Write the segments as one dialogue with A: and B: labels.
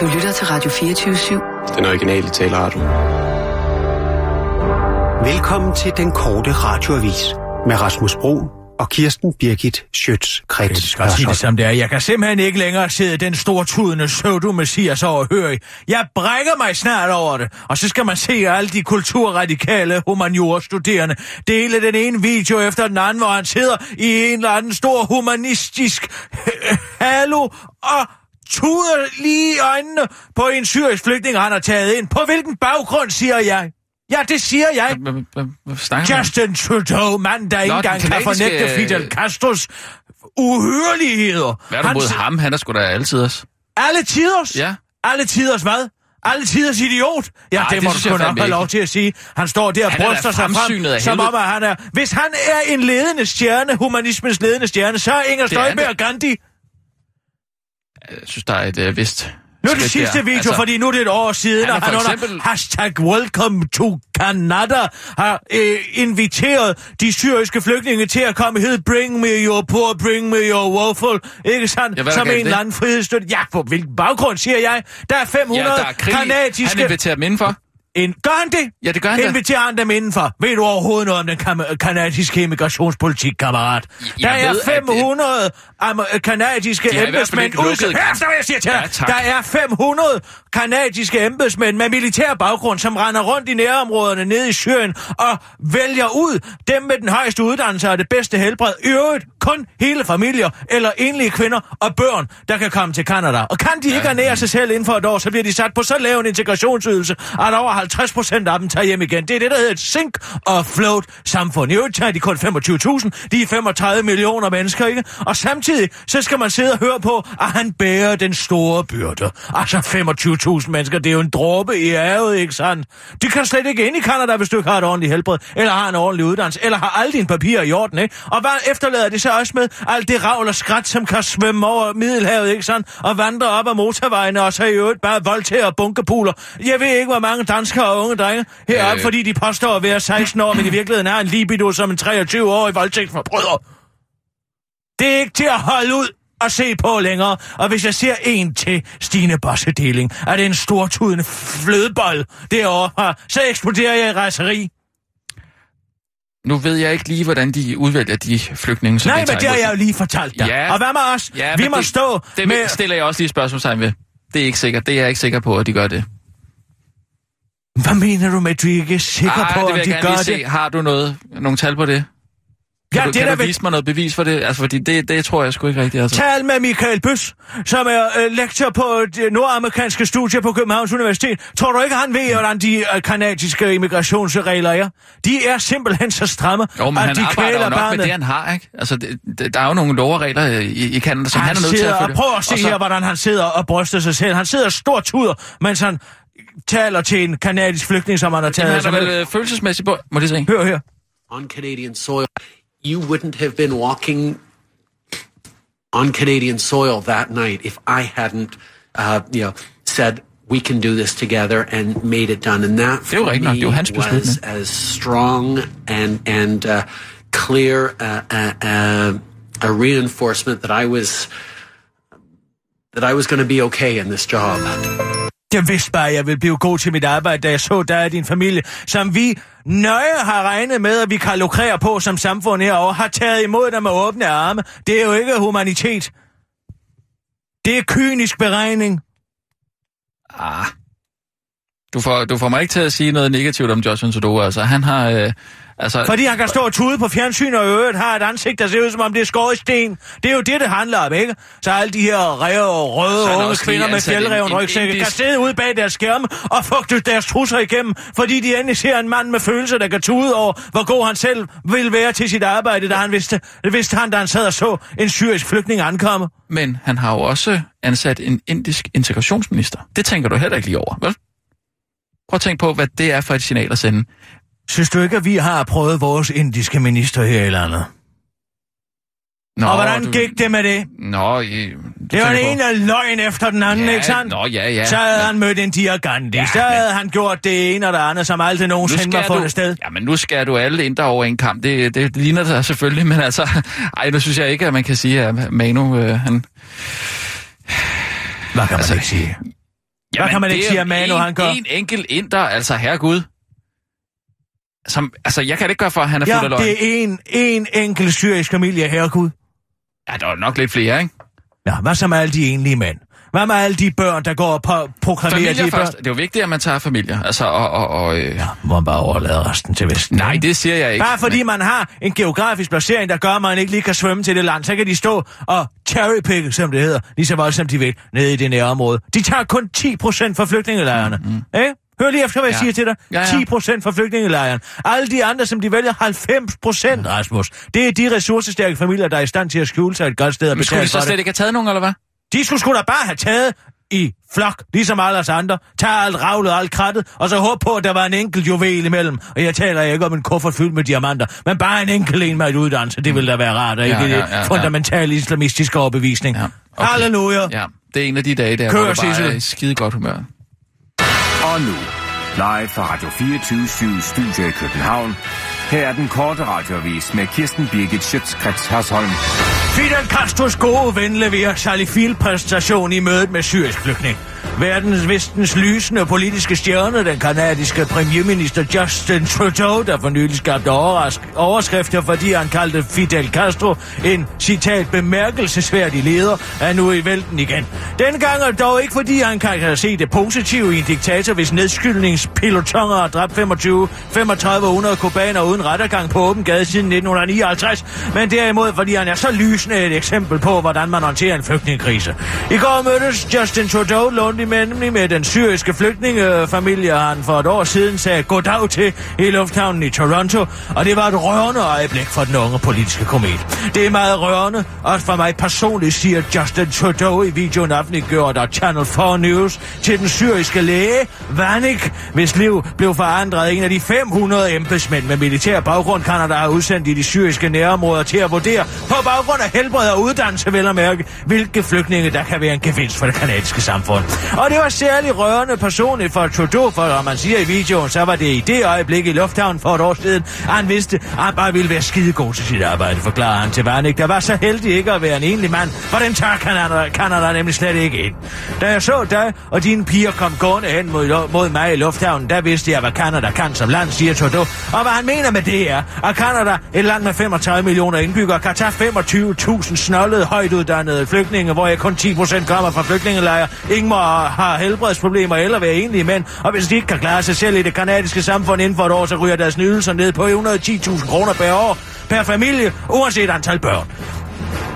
A: Du lytter til Radio 24-7.
B: Den originale taleradio.
C: Velkommen til den korte radioavis med Rasmus Bro og Kirsten Birgit Schøtz-Krets.
D: Jeg skal sige det som det er. Jeg kan simpelthen ikke længere sidde den stortudende pseudo-messias overhørig. Jeg brækker mig snart over det. Og så skal man se alle de kulturradikale humaniora-studerende dele den ene video efter den anden, hvor han sidder i en eller anden stor humanistisk halo og tuder lige i øjnene på en syrisk flygtning, han har taget ind. På hvilken baggrund, siger jeg? Ja, det siger jeg. Justin Trudeau, mand, der ikke engang kan fornægte Fidel Castros uhyreligheder.
E: Hvad er du mod ham? Han er sgu da altid os.
D: Alle tiders?
E: Ja.
D: Alle tiders hvad? Alle tiders idiot? Ja,
E: Nej,
D: det
E: det
D: må du sgu nok have lov til at sige. Han står der og
E: er
D: bryster sig frem, som om at han er... Hvis han er en ledende stjerne, humanismens ledende stjerne, så er Inger
E: er
D: Støjberg Gandhi.
E: Jeg synes, der er et øh, vist...
D: Nu er det sidste
E: der.
D: video,
E: Altså,
D: fordi nu er det et år siden,
E: han
D: og han under
E: eksempel-
D: hashtag welcome to Canada har øh, inviteret de syriske flygtninge til at komme hed, bring me your poor, bring me your woeful, ikke sandt?
E: Ja,
D: Som en eller anden frihedsstøtte. Ja, på hvilken baggrund, siger jeg? Der er 500
E: Ja, der er krig.
D: kanadiske...
E: Han inviterer dem indenfor.
D: En, gør han det?
E: Ja, det gør han.
D: Inviterer han dem indenfor? Ved du overhovedet noget om den kam- kanadiske immigrationspolitik, kammerat? Der
E: Jeg
D: er
E: ved, at det-
D: 500 am- kanadiske
E: hvert fald
D: embedsmænd udsendt. Hør efter, hvad jeg siger til
E: Ja,
D: dig.
E: tak.
D: Der er 500 kanadiske embedsmænd med militær baggrund, som render rundt i nærområderne nede i Syrien og vælger ud dem med den højeste uddannelse og det bedste helbred. I øvrigt kun hele familier eller enlige kvinder og børn, der kan komme til Kanada. Og kan de ikke ernære sig selv inden for et år, så bliver de sat på så lav en integrationsydelse, at over 50 procent af dem tager hjem igen. Det er det, der hedder et sink og float samfund. I øvrigt tager de kun 25.000. De er 35 millioner mennesker, ikke? Og samtidig, så skal man sidde og høre på, at han bærer den store byrde. Altså 25.000 mennesker, det er jo en dråbe i havet, ikke sandt? De kan slet ikke ind i Canada, hvis du ikke har et ordentligt helbred, eller har en ordentlig uddannelse, eller har alle dine papirer i orden, ikke? Og hvad efterlader de så også med alt det ravl og skrat, som kan svømme over Middelhavet, ikke sandt? Og vandre op ad motorvejene, og så i øvrigt bare voldtager og bunkepuler. Jeg ved ikke, hvor mange danskere og unge drenge heroppe, øh. Fordi de påstår at være 16 år, men i virkeligheden er en libido som en 23-årig voldtægtsforbryder. Det er ikke til at holde ud og se på længere. Og hvis jeg ser en til Stine Bossedeling, er det en stortudende flødebold derovre, så eksploderer jeg i raseri.
E: Nu ved jeg ikke lige, hvordan de udvælger de flygtninge, som
D: Nej, men det har jeg jo lige fortalt dig.
E: Ja.
D: Og hvad med os?
E: Ja,
D: Vi må
E: det-
D: stå
E: Det
D: med...
E: stiller jeg også lige spørgsmålstegn ved. Det er ikke sikkert. Det er jeg ikke sikker på, at de gør det.
D: Hvad mener du med, at du ikke er sikker
E: Ej,
D: på,
E: det
D: om
E: vil jeg
D: de
E: gerne
D: gør det?
E: se. Har du noget, nogle tal på det? Kan,
D: Ja,
E: du,
D: det
E: kan
D: da
E: du vise mig noget bevis for det? Altså, fordi det, det tror jeg sgu ikke rigtigt. Altså.
D: Tal med Michael Bøs, som er øh, lektor på det nordamerikanske studier på Københavns Universitet. Tror du ikke, han ved, hvordan de øh, kanadiske immigrationsregler er? De er simpelthen så stramme,
E: Jo, men
D: at
E: han
D: de kvæler
E: nok
D: barnet.
E: med det, han har, ikke? Altså, det, der er jo nogle lov og regler i, i Canada, som han,
D: han
E: er nødt til at følge.
D: prøv at se
E: Og så-
D: her, hvordan han sidder og bryster sig selv. Han sidder stort tuder, mens han taler til en kanadisk flygtning, som han har
E: Jamen,
D: taget.
E: han er vel
D: med.
E: øh, følelsesmæssig på... Må de se?
D: Hør her.
F: on Canadian soil, you wouldn't have been walking on Canadian soil that night if I hadn't, uh, you know, said we can do this together and made it done. And that
E: Det er jo
F: for
E: rigtigt nok.
F: me
E: Det er hans
F: was as strong and and uh, clear uh, uh, uh, a reinforcement that I was that I was going to be okay in this job.
D: Jeg vidste bare, at jeg ville blive god til mit arbejde, da jeg så dig og din familie, som vi nøje har regnet med, at vi kan lukrere på som samfund herovre, har taget imod dig med åbne arme. Det er jo ikke humanitet. Det er kynisk beregning.
E: Ah. Du får, du får mig ikke til at sige noget negativt om Justin Trudeau. Altså, han har... Øh, altså,
D: Fordi han kan stå og tude på fjernsyn og øvrigt har et ansigt, der ser ud som om det er skåret i sten. Det er jo det, det handler om, ikke? Så alle de her rev og røde unge kvinder med fjeldreven
E: en
D: rygsække kan
E: indisk-
D: sidde ude bag deres skærme og fugte deres trusser igennem, fordi de endelig ser en mand med følelser, der kan tude over, hvor god han selv vil være til sit arbejde, da han vidste, vidste han, da han sad og så en syrisk flygtning ankomme.
E: Men han har jo også ansat en indisk integrationsminister. Det tænker du heller ikke lige over, vel? Prøv at tænke på, hvad det er for et signal at sende.
D: Synes du ikke, at vi har prøvet vores indiske minister her i landet?
E: Nå,
D: og hvordan
E: du...
D: gik det med det?
E: Nå, I...
D: Det var den
E: på-
D: ene løgn efter den anden,
E: Ja,
D: ikke sandt?
E: nå, ja, ja.
D: Så havde han mødt en Gandhi.
E: Ja,
D: så havde han gjort det ene og det andet, som aldrig nogensinde var fundet
E: du,
D: sted.
E: ja, men nu skal du alle indre over en kamp. Det, det ligner det selvfølgelig, men altså... Ej, nu synes jeg ikke, at man kan sige, at Manu, øh, han...
D: Hvad kan man
E: Altså,
D: ikke sige? Hvad kan man ikke sige, at Manu
E: en,
D: han gør?
E: En enkelt inder, altså herregud. Som, altså, jeg kan det ikke gøre for, at han er
D: Ja,
E: fuld af løgn.
D: det er en, en enkelt syrisk familie, herregud.
E: Ja, der er nok lidt flere, ikke?
D: Ja, hvad så med alle de enlige mænd? Hvad med alle de børn, der går og
E: Familier
D: de børn?
E: først. Det er jo vigtigt, at man tager familier. Altså, og... og, og øh...
D: Ja, må man bare overlade resten til Vesten.
E: Nej, det siger jeg ikke.
D: Bare fordi man har en geografisk placering, der gør, at man ikke lige kan svømme til det land, så kan de stå og cherrypick, som det hedder, lige så meget som de vil, nede i det nære område. De tager kun 10 procent fra flygtningelejrene. Mm. Eh? Hør lige efter, hvad jeg
E: Ja.
D: siger til dig.
E: Ja, ja.
D: 10 procent fra flygtningelejren. Alle de andre, som de vælger, 90 procent, Rasmus. Det er de ressourcestærke familier, der er i stand til at skjule sig et godt sted og
E: Men skulle
D: betale
E: de så
D: for det.
E: slet ikke have taget nogen, eller hvad?
D: De skulle sgu da bare have taget i flok, ligesom alle os andre. Tag alt ravlet og alt krattet, og så håb på, at der var en enkelt juvel imellem. Og jeg taler ikke om en kuffert fyldt med diamanter, men bare en enkelt en med et uddannelse. Det ville da være rart, og ikke
E: Ja,
D: ja,
E: ja,
D: ja,
E: ja,
D: fundamental islamistisk overbevisning.
E: Ja,
D: Ja,
E: okay.
D: Halleluja. Ja.
E: Det er en af de dage, der
D: Kør,
E: hvor du bare er i skide godt humør.
B: Og nu, live fra Radio 24 Studio i København. Her er den korte radiovis med Kirsten Birgit Schøtzgrads Hasholm.
D: Fidel Castros gode ven leverer Charlie Field-præstation i mødet med syrisk flygtning. Verdens vestens lysende politiske stjerne, den kanadiske premierminister Justin Trudeau, der for nylig skabte overrask- overskrifter, fordi han kaldte Fidel Castro en, citat, bemærkelsesværdig leder, er nu i vælten igen. Denne gang er dog ikke, fordi han kan se det positive i en diktator, hvis nedskydningspilotonger har dræbt 25 3500 kubaner uden rettergang på åben gade siden 1959, men derimod, fordi han er så lys lysende et eksempel på, hvordan man håndterer en flygtningekrise. I går mødtes Justin Trudeau lunde nemlig med den syriske flygtningefamilie, han for et år siden sagde goddag til i lufthavnen i Toronto, og det var et rørende øjeblik for den unge politiske komet. Det er meget rørende, også for mig personligt, siger Justin Trudeau i videoen offentliggjort af Channel 4 News til den syriske læge, Vanik, hvis liv blev forandret. En af de 500 embedsmænd med militær baggrund, Canada har udsendt i de syriske nærområder til at vurdere på baggrund af helbred og uddannelse, vel at mærke, hvilke flygtninge, der kan være en gevinst for det kanadiske samfund. Og det var særlig rørende personligt for Trudeau, for når man siger i videoen, så var det i det øjeblik i lufthavnen for et år siden, at han vidste, at han bare ville være skidegod til sit arbejde, forklarer han til Varnik, der var så heldig ikke at være en enlig mand, for den tager Canada, Canada nemlig slet ikke ind. Da jeg så dig og dine piger kom gående hen mod, mod mig i lufthavnen, der vidste jeg, hvad Canada kan som land, siger Trudeau. Og hvad han mener med det er, at Canada, et land med 35 millioner indbyggere, kan tage 25.000 snollede, højtuddannede flygtninge, hvor jeg kun 10 procent kommer fra flygtningelejre. Ingen må have helbredsproblemer eller være enlige mænd, og hvis de ikke kan klare sig selv i det kanadiske samfund inden for et år, så ryger deres nydelser ned på 110.000 kroner per år per familie, uanset antal børn.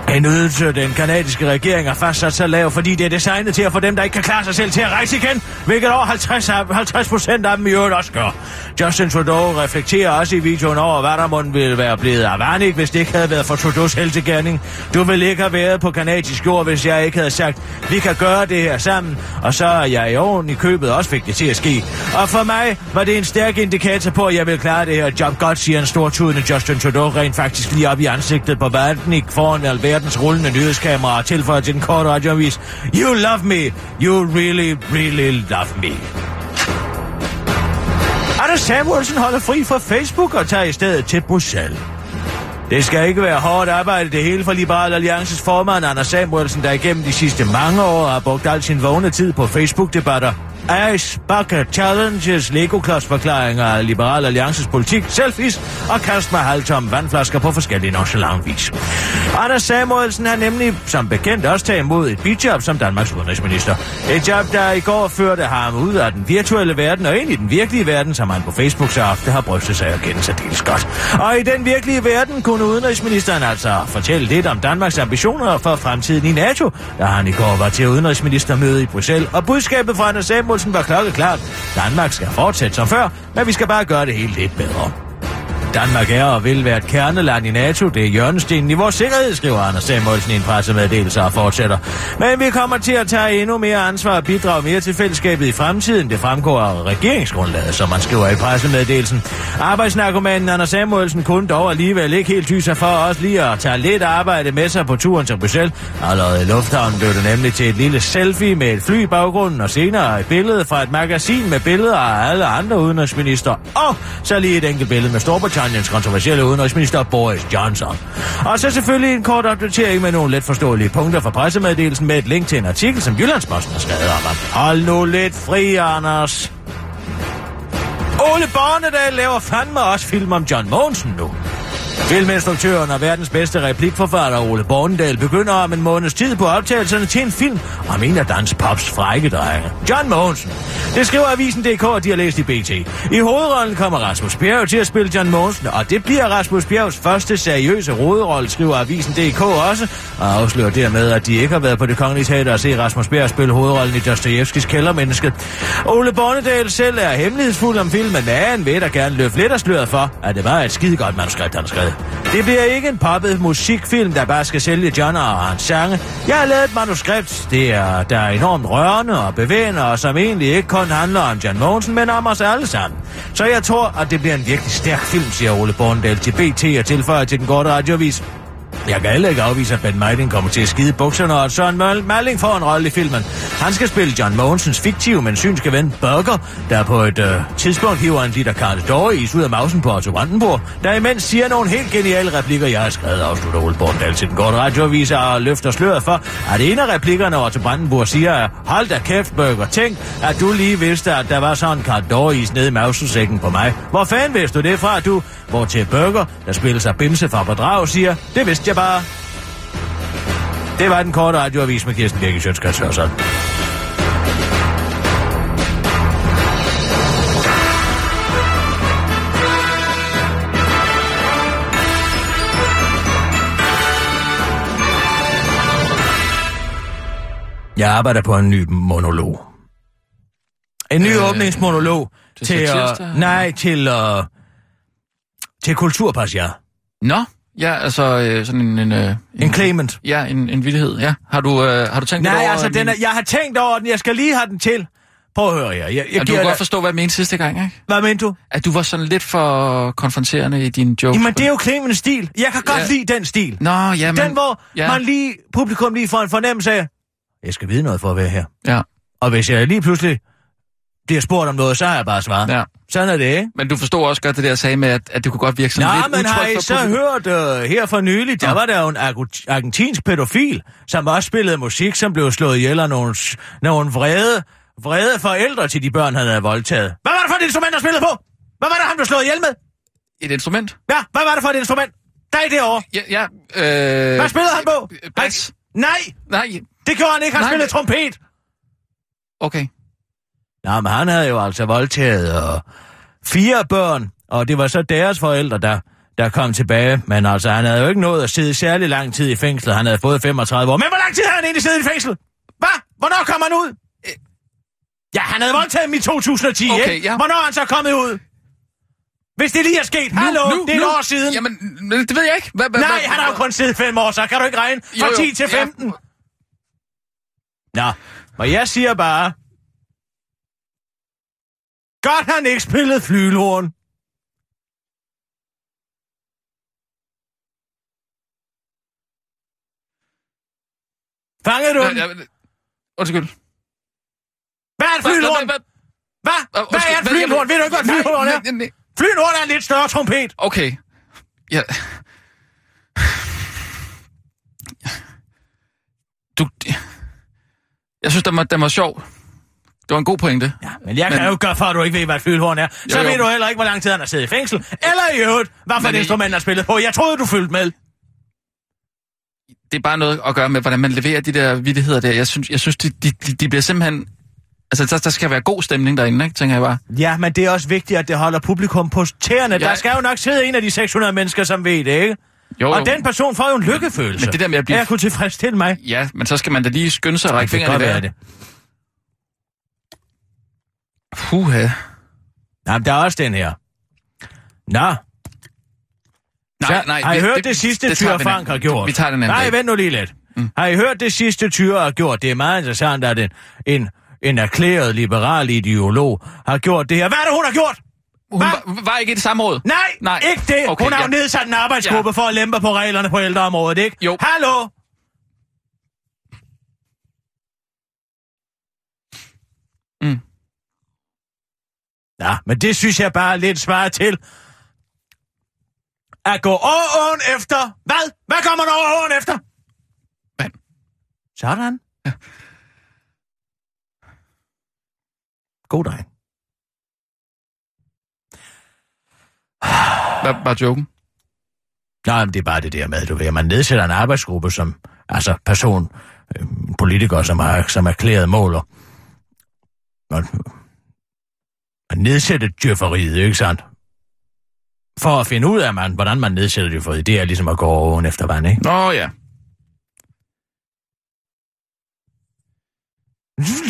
D: En ydelse, den kanadiske regering har fastsat så lav, fordi det er designet til at få dem, der ikke kan klare sig selv, til at rejse igen, hvilket over 50, 50 procent af dem i øvrigt også gør. Justin Trudeau reflekterer også i videoen over, hvad der måtte ville være blevet af Varnik, hvis det ikke havde været for Trudeaus heltegærning. Du ville ikke have været på kanadisk jord, hvis jeg ikke havde sagt, vi kan gøre det her sammen, og så er jeg i oven i købet også fik det til at ske. Og for mig var det en stærk indikator på, at jeg vil klare det her job godt, siger en stortudende Justin Trudeau rent faktisk lige op i ansigtet på Varnik foran alverdens rullende nyhedskamera og tilføjer til den korte radioavis. You love me. You really, really love me. Anders Samuelsen holder fri fra Facebook og tager i stedet til Bruxelles. Det skal ikke være hårdt arbejde det hele for Liberal Alliances formand Anders Samuelsen, der igennem de sidste mange år har brugt al sin vågne tid på Facebook-debatter. Ice Bucket Challenges, lego forklaringer af Liberal Alliances politik, selfies og kast med halvtomme vandflasker på forskellige nonchalant vis. Anders Samuelsen har nemlig som bekendt også taget imod et bidjob som Danmarks udenrigsminister. Et job, der i går førte ham ud af den virtuelle verden og ind i den virkelige verden, som han på Facebook så ofte har brystet sig at kende sig dels godt. Og i den virkelige verden kunne udenrigsministeren altså fortælle lidt om Danmarks ambitioner for fremtiden i NATO, da han i går var til udenrigsministermøde i Bruxelles. Og budskabet fra Anders Samuelsen var klokkeklart. Danmark skal fortsætte som før, men vi skal bare gøre det hele lidt bedre. Danmark er og vil være et kerneland i NATO. Det er hjørnestenen i vores sikkerhed, skriver Anders Samuelsen i en pressemeddelelse og fortsætter. Men vi kommer til at tage endnu mere ansvar og bidrage mere til fællesskabet i fremtiden. Det fremgår af regeringsgrundlaget, som man skriver i pressemeddelelsen. Arbejdsnarkomanen Anders Samuelsen kunne dog alligevel ikke helt tyse sig for os lige at tage lidt arbejde med sig på turen til Bruxelles. Allerede i lufthavnen blev det nemlig til et lille selfie med et fly i baggrunden, og senere et billede fra et magasin med billeder af alle andre udenrigsminister. Og så lige et enkelt billede med Storbritannien Storbritanniens kontroversielle udenrigsminister Boris Johnson. Og så selvfølgelig en kort opdatering med nogle let forståelige punkter fra pressemeddelelsen med et link til en artikel, som Jyllandsposten har skrevet om. Hold nu lidt fri, Anders. Ole Bornedal laver fandme også film om John Mogensen nu. Filminstruktøren og verdens bedste replikforfatter Ole Bornedal begynder om en måneds tid på optagelserne til en film om en af Dans Pops frække drenge. John Mogensen. Det skriver Avisen.dk, og de har læst i BT. I hovedrollen kommer Rasmus Bjerg til at spille John Mogensen, og det bliver Rasmus Bjergs første seriøse hovedrolle, skriver Avisen.dk også, og afslører dermed, at de ikke har været på det kongelige teater og se Rasmus Bjerg spille hovedrollen i Dostojevskis kældermenneske. Ole Bornedal selv er hemmelighedsfuld om filmen, men han vil da gerne løfte lidt af sløret for, at det var et skide godt manuskript, han skrev. Det bliver ikke en poppet musikfilm, der bare skal sælge John og hans sange. Jeg har lavet et manuskript, det er, der er enormt rørende og bevægende, og som egentlig ikke kun handler om John Mogensen, men om os alle sammen. Så jeg tror, at det bliver en virkelig stærk film, siger Ole Borndal til BT og tilføjer til den korte radiovis. Jeg kan heller ikke afvise, at Ben Meiding kommer til at skide bukserne, og at Søren Malling får en rolle i filmen. Han skal spille John Mogensens fiktive, men synske ven Burger, der på et øh, tidspunkt hiver en liter Karl Doris ud af mausen på Otto Brandenburg, der imens siger nogle helt geniale replikker, jeg har skrevet, afslutter Ole Borndal til den korte radioavis og løfter sløret for, at en af replikkerne Otto Brandenburg siger, er, hold da kæft, Burger, tænk, at du lige vidste, at der var sådan en Karl Doris nede i mausensækken på mig. Hvor fanden vidste du det fra, du? Hvor til Burger, der spiller sig bimse fra bedrag, siger, det vidste jeg bare. Det var den korte radioavis med Kirsten Birgit Sjøtskrets Hørsholm. Jeg arbejder på en ny monolog. En ny øh, åbningsmonolog
E: til
D: til, uh, nej, til, uh, til Kulturpas, ja.
E: Nå, ja, altså øh, sådan en... En, øh,
D: En Clement.
E: Ja, en, en vittighed, ja. Har du, øh, har du tænkt
D: Nej,
E: over...
D: altså, den er, jeg har tænkt over den. Jeg skal lige have den til. Prøv at høre her. Jeg, jeg
E: Ja, du kan godt forstå, hvad jeg mente sidste gang, ikke?
D: Hvad mener du?
E: At du var sådan lidt for konfronterende i dine jokes.
D: Jamen, det er jo Clemens stil. Jeg kan godt
E: Ja.
D: lide den stil.
E: Nå, ja, men...
D: Den, hvor
E: ja.
D: man lige, publikum lige får en fornemmelse af, jeg skal vide noget for at være her.
E: Ja,
D: Og hvis jeg lige pludselig bliver spurgt om noget, så har jeg bare svaret.
E: ja.
D: Sådan er det, ikke?
E: Men du forstod også godt det der, jeg sagde med, at, at det kunne godt virke sådan
D: Nå,
E: lidt
D: men har I så hørt uh, her for nylig, der
E: Nå.
D: var der jo en argentinsk pædofil, som også spillede musik, som blev slået ihjel af nogle, nogle vrede, vrede forældre til de børn, han havde voldtaget. Hvad var det for et instrument, der spillede på? Hvad var det, han blev slået ihjel med?
E: Et instrument?
D: Ja, hvad var det for et instrument? Der er derovre.
E: Ja, ja øh...
D: Hvad spillede han på?
E: Bas.
D: Nej,
E: Nej,
D: det gjorde han ikke. Han
E: Nej,
D: spillede trompet.
E: okay.
D: Nå, men han havde jo altså voldtaget og fire børn, og det var så deres forældre, der, der kom tilbage. Men altså, han havde jo ikke nået at sidde særlig lang tid i fængsel. Han havde fået 35 år. Men hvor lang tid havde han egentlig siddet i fængsel? Hvad? Hvornår kom han ud? Ja, han havde voldtaget dem i 2010,
E: Okay,
D: ikke?
E: ja.
D: Hvornår er han så kommet ud? Hvis det lige er sket. Hallo, det er et år siden.
E: Jamen, men det ved jeg ikke. Hvad, hvad,
D: Nej,
E: hvad,
D: han har jo kun siddet fem år, så kan du ikke regne fra
E: Jo, jo,
D: 10 til
E: ja.
D: 15. Nå, og jeg siger bare... Godt han ikke spillet flylhorn. Fangede du den?
E: Ja, ja, Undskyld.
D: Hvad er et
E: Hvad-
D: flylhorn?
E: hvad-
D: Hvad?
E: hvad-
D: Hvad er et flylhorn? Ved du ikke, hvad et
E: Nej,
D: flylhorn er? Flylhorn er en lidt større trompet.
E: Okay. Ja. Du... Jeg synes, den var, den var sjov. Det var en god pointe.
D: Ja, men jeg kan
E: Men-
D: jo gøre for, at du ikke ved, hvad et flylhorn er. Så
E: Jo, jo.
D: ved du heller ikke, hvor lang tid han har siddet i fængsel. Eller i øvrigt, hvad for
E: Men
D: et instrument han har spillet på. Jeg troede, du følte med.
E: Det er bare noget at gøre med, hvordan man leverer de der vittigheder der. Jeg synes, jeg synes de, de, de- bliver simpelthen... Altså, der, der skal være god stemning derinde, ikke? Tænker jeg bare.
D: Ja, men det er også vigtigt, at det holder publikum på tæerne.
E: Ja.
D: Der skal jo nok sidde en af de 600 mennesker, som ved det, ikke?
E: Jo,
D: Og
E: jo.
D: den person får jo en lykkefølelse.
E: Men det der med at blive-
D: Jeg kunne tilfredsstille mig.
E: Ja, men så skal man da lige skynde sig og række
D: kan
E: fingrene i vejret. Puha.
D: Jamen, der er også den her. Nå,
E: Nej, nej.
D: har I
E: vi-
D: hørt det, det sidste,
E: det
D: Tyre Frank har gjort?
E: Vi tager den anden
D: Nej, vent nu lige lidt. Mm. Har I hørt det sidste, Tyre har gjort? Det er meget interessant, at en, en, en erklæret liberal ideolog har gjort det her. Hvad er det, hun har gjort?
E: Hun var, var ikke i det samme råd?
D: Nej,
E: Nej.
D: ikke det.
E: Okay,
D: hun har jo
E: ja.
D: nedsat en arbejdsgruppe
E: Ja.
D: for at lempe på reglerne på ældreområdet, ikke?
E: Jo.
D: Hallo? Ja, men det synes jeg bare lidt svar til, at gå åen efter. Hvad? Hvad kommer der over åen efter?
E: Vand.
D: Sådan.
E: Ja.
D: God dreng.
E: Hvad var joken?
D: Nej, men det er bare det der med, du ved, man nedsætter en arbejdsgruppe som, altså person, øh, politikere, som har som erklæret måler. Og, at nedsætte djøfferiet, ikke sandt? For at finde ud af, man, hvordan man nedsætter djøfferiet, det er ligesom at gå oven efter vand, ikke?
E: Nå ja.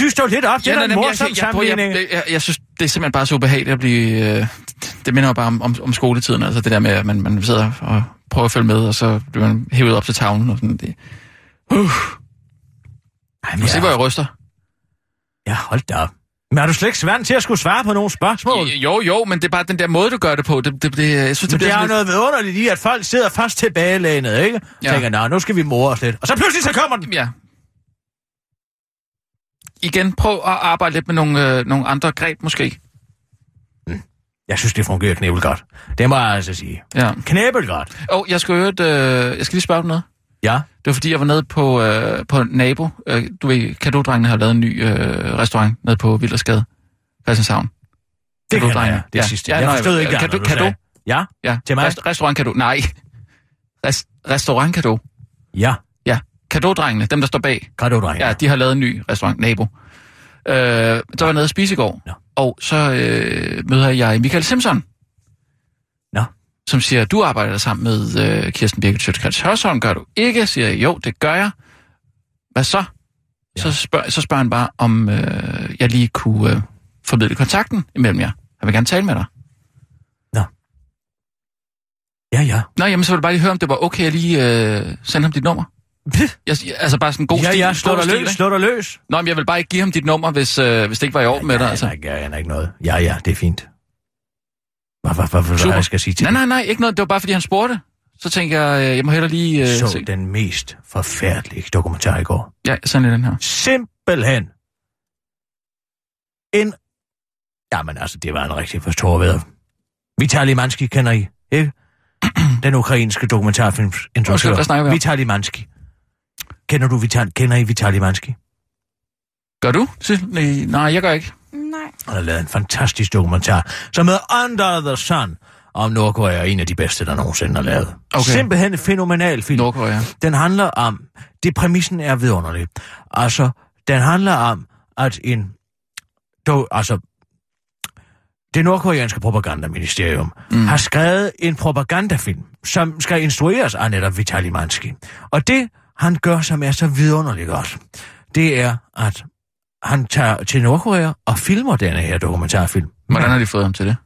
D: Lys dog lidt op, det
E: Ja,
D: er da
E: nej,
D: en morsom
E: jeg, jeg, jeg,
D: sammenligning.
E: jeg, jeg, jeg synes, det er simpelthen bare så ubehageligt at blive... Øh, det minder jo bare om, om, om skoletiden, altså det der med, at man, man sidder og prøver at følge med, og så bliver man hævet op til tavlen og sådan det. Uh,
D: Ej, men
E: se,
D: ja,
E: hvor jeg ryster.
D: ja, hold da op. Men er du slet ikke svært til at skulle svare på nogle spørgsmål?
E: Jo, jo, men det er bare den der måde, du gør det på. Det, det, det, jeg synes, det,
D: det er jo noget vidunderligt i, at folk sidder først tilbagelænet, ikke? Ja. Tænker, nå, nu skal vi more os lidt. Og så pludselig så kommer den.
E: Ja. Igen, prøv at arbejde lidt med nogle, øh, nogle andre greb, måske.
D: Jeg synes, det fungerer knæbel godt. Det må jeg altså sige.
E: Ja.
D: Knæbel godt.
E: Og jeg skal øh, jeg skal lige spørge om noget.
D: Ja.
E: Det var fordi, jeg var nede på, øh, på Nabo. Øh, du ved, Kadodrengene har lavet en ny øh, restaurant nede på Vildersgade, Christianshavn.
D: Det kan
E: Kadodrengene.
D: jeg. Det
E: Ja.
D: sidste.
E: Ja,
D: jeg forstod ikke, hvad
E: du-
D: du
E: du?
D: Ja?
E: Ja,
D: Til mig?
E: Rest, restaurant Kado. Nej. Rest, restaurant Kado.
D: Ja.
E: Ja, Kadodrengene, dem der står bag.
D: Kan du, dreng?
E: Ja, de har lavet en ny restaurant, Nabo. Øh, så var jeg nede og spise i går,
D: Nå.
E: og så øh, møder jeg Michael Simpson.
D: Nå.
E: Som siger, du arbejder sammen med øh, Kirsten Birgit Sjøtskrets Hørsholm, gør du ikke? Siger jeg, jo, det gør jeg. Hvad så? Ja. Så, spørger, så spørger han bare, om øh, jeg lige kunne øh, formidle kontakten imellem jer. Jeg vil gerne tale med dig.
D: Ja, ja.
E: Nå, jamen, så vil jeg bare lige høre, om det var okay, at lige øh, sende ham dit nummer. Jeg, altså bare sådan en god
D: ja,
E: stil.
D: ja, slå dig løs, slå dig løs.
E: Nå, men jeg vil bare ikke give ham dit nummer, hvis, øh, hvis det ikke var i orden med dig. Altså.
D: aner ikke, jeg aner ikke noget. Ja, ja, det er fint. Hvad, hvad, hvad, hvad, jeg skal sige til
E: Nej, nej, nej, ikke noget. Det var bare, fordi han spurgte. Så tænker jeg, øh, jeg må hellere lige... Øh?
D: Så
E: se.
D: den mest forfærdelige dokumentar i går.
E: Ja, sådan lidt den her.
D: Simpelthen. En... Jamen altså, det var en rigtig for ved. Vitali Mansky kender I, ikke? Den ukrainske dokumentarfilms
E: Undskyld, hvad snakker vi om?
D: Vitali Mansky. Kender du Vital, kender I Vitali Mansky?
E: Gør du? Nej, jeg gør ikke.
D: Han har lavet en fantastisk dokumentar, som hedder Under the Sun, om Nordkorea, en af de bedste, der nogensinde har lavet.
E: Okay.
D: Simpelthen en fænomenal film.
E: Nordkorea.
D: Den handler om, det præmissen er vidunderlig. Altså, den handler om, at en, dog, altså, det nordkoreanske propagandaministerium mm. har skrevet en propagandafilm, som skal instrueres af netop Vitali Mansky. Og det, han gør, som er så vidunderligt godt, det er, at han tager til Nordkorea og filmer denne her dokumentarfilm.
E: Hvordan har de fået ham til det?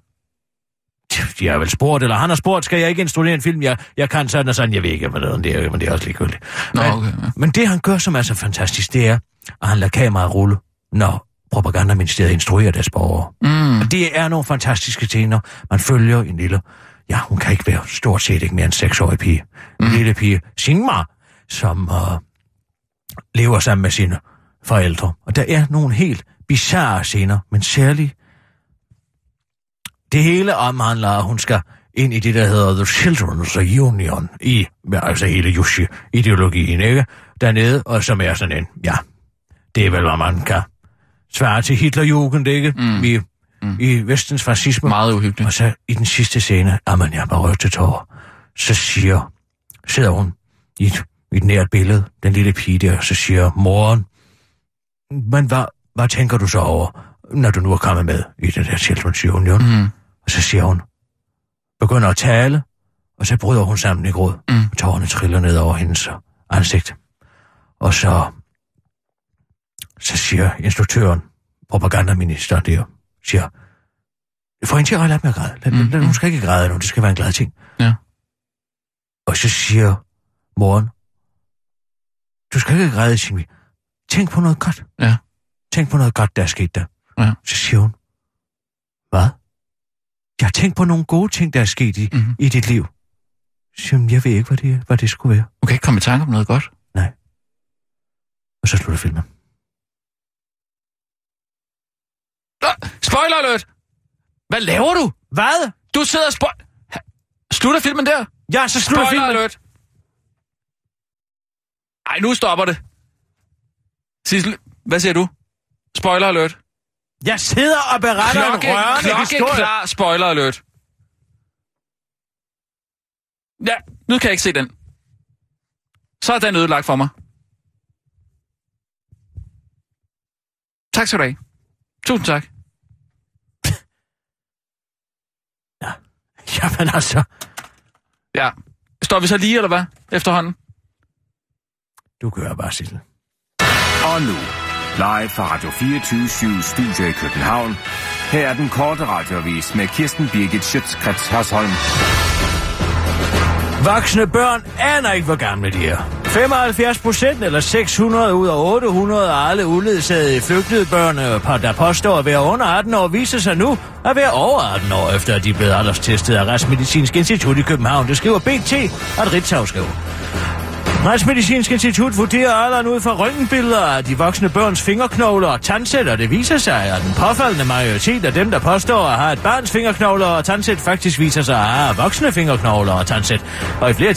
D: De har vel spurgt, eller han har spurgt, skal jeg ikke instruere en film? Jeg, jeg kan sådan og sådan, jeg ved ikke, hvad det er, men det er også ligegyldigt.
E: Nå,
D: men,
E: okay, ja.
D: men det, han gør, som er så fantastisk, det er, at han lader kameraet rulle, når propagandaministeriet instruerer deres borgere.
E: Mm.
D: Og det er nogle fantastiske scener. Man følger en lille... Ja, hun kan ikke være stort set ikke mere end seksårig pige. En
E: Mm.
D: lille pige, Singmar, som uh, lever sammen med sine forældre. Og der er nogle helt bizarre scener, men særligt det hele omhandler, at hun skal ind i det, der hedder The Children's Union, i altså hele Yushi-ideologien, ikke? Dernede, og som er sådan en, ja, det er vel, hvad man kan svare til Hitlerjugend, ikke?
E: Mm.
D: I, mm. I vestens fascisme.
E: Meget uhyggeligt.
D: Og så i den sidste scene, jeg er bare rødt til tårer, så siger, sidder hun i et, i et nært billede, den lille pige der, så siger moren, men hvad, hvad tænker du så over, når du nu er kommet med i den der Children's Union?
E: Mm.
D: Og så siger hun, begynder at tale, og så bryder hun sammen i gråd,
E: Mm.
D: og tårerne triller ned over hendes ansigt. Og så, så siger instruktøren, propagandaminister der, siger, få hende til at lade med at græde. Lad,
E: Mm,
D: lad, hun skal ikke græde nu, det skal være en glad ting.
E: Ja.
D: Og så siger moren, du skal ikke græde, Shinvi. Tænk på noget godt.
E: Ja.
D: Tænk på noget godt, der er sket der.
E: Ja.
D: Så siger hun, hvad? Jeg har tænkt på nogle gode ting, der er sket i,
E: Mhm.
D: i dit liv. Så siger hun, jeg ved ikke, hvad det, hvad det skulle være.
E: Du kan ikke komme i tanke om noget godt.
D: Og så slutter filmen.
E: Spoiler alert! Hvad laver du?
D: Hvad?
E: Du sidder og spoil... Slutter filmen der?
D: Ja, så slutter
E: Spoiler
D: filmen.
E: alert. Ej, nu stopper det. Sissel, hvad siger du? Spoiler alert.
D: Jeg sidder og beretter
E: Klokke,
D: en rørende
E: klokke
D: historie.
E: klar spoiler alert. Ja, nu kan jeg ikke se den. Så er den ødelagt for mig. Tak skal du have. Tusind tak.
D: Jamen altså,
E: Ja. Står vi så lige, eller hvad? Efterhånden?
D: du kører bare, Sissel.
B: Og nu, live fra Radio 24 Studio i København. Her er den korte radiovis med Kirsten Birgit Schøtzgrads Hasholm.
D: Voksne børn aner ikke, hvor gamle de er. 75 procent eller 600 ud af 800 af alle uledsagede flygtede børn, der påstår at være under 18 år, viser sig nu at være over 18 år, efter at de er blevet alderstestet af Retsmedicinsk Institut i København. Det skriver BT, at Ritzau skriver. Retsmedicinsk Institut vurderer alderen ud fra røntgenbilleder af de voksne børns fingerknogler og tandsæt, og det viser sig, at den påfaldende majoritet af dem, der påstår at have et barns fingerknogler og tandsæt, faktisk viser sig at have voksne fingerknogler og tandsæt, og i flere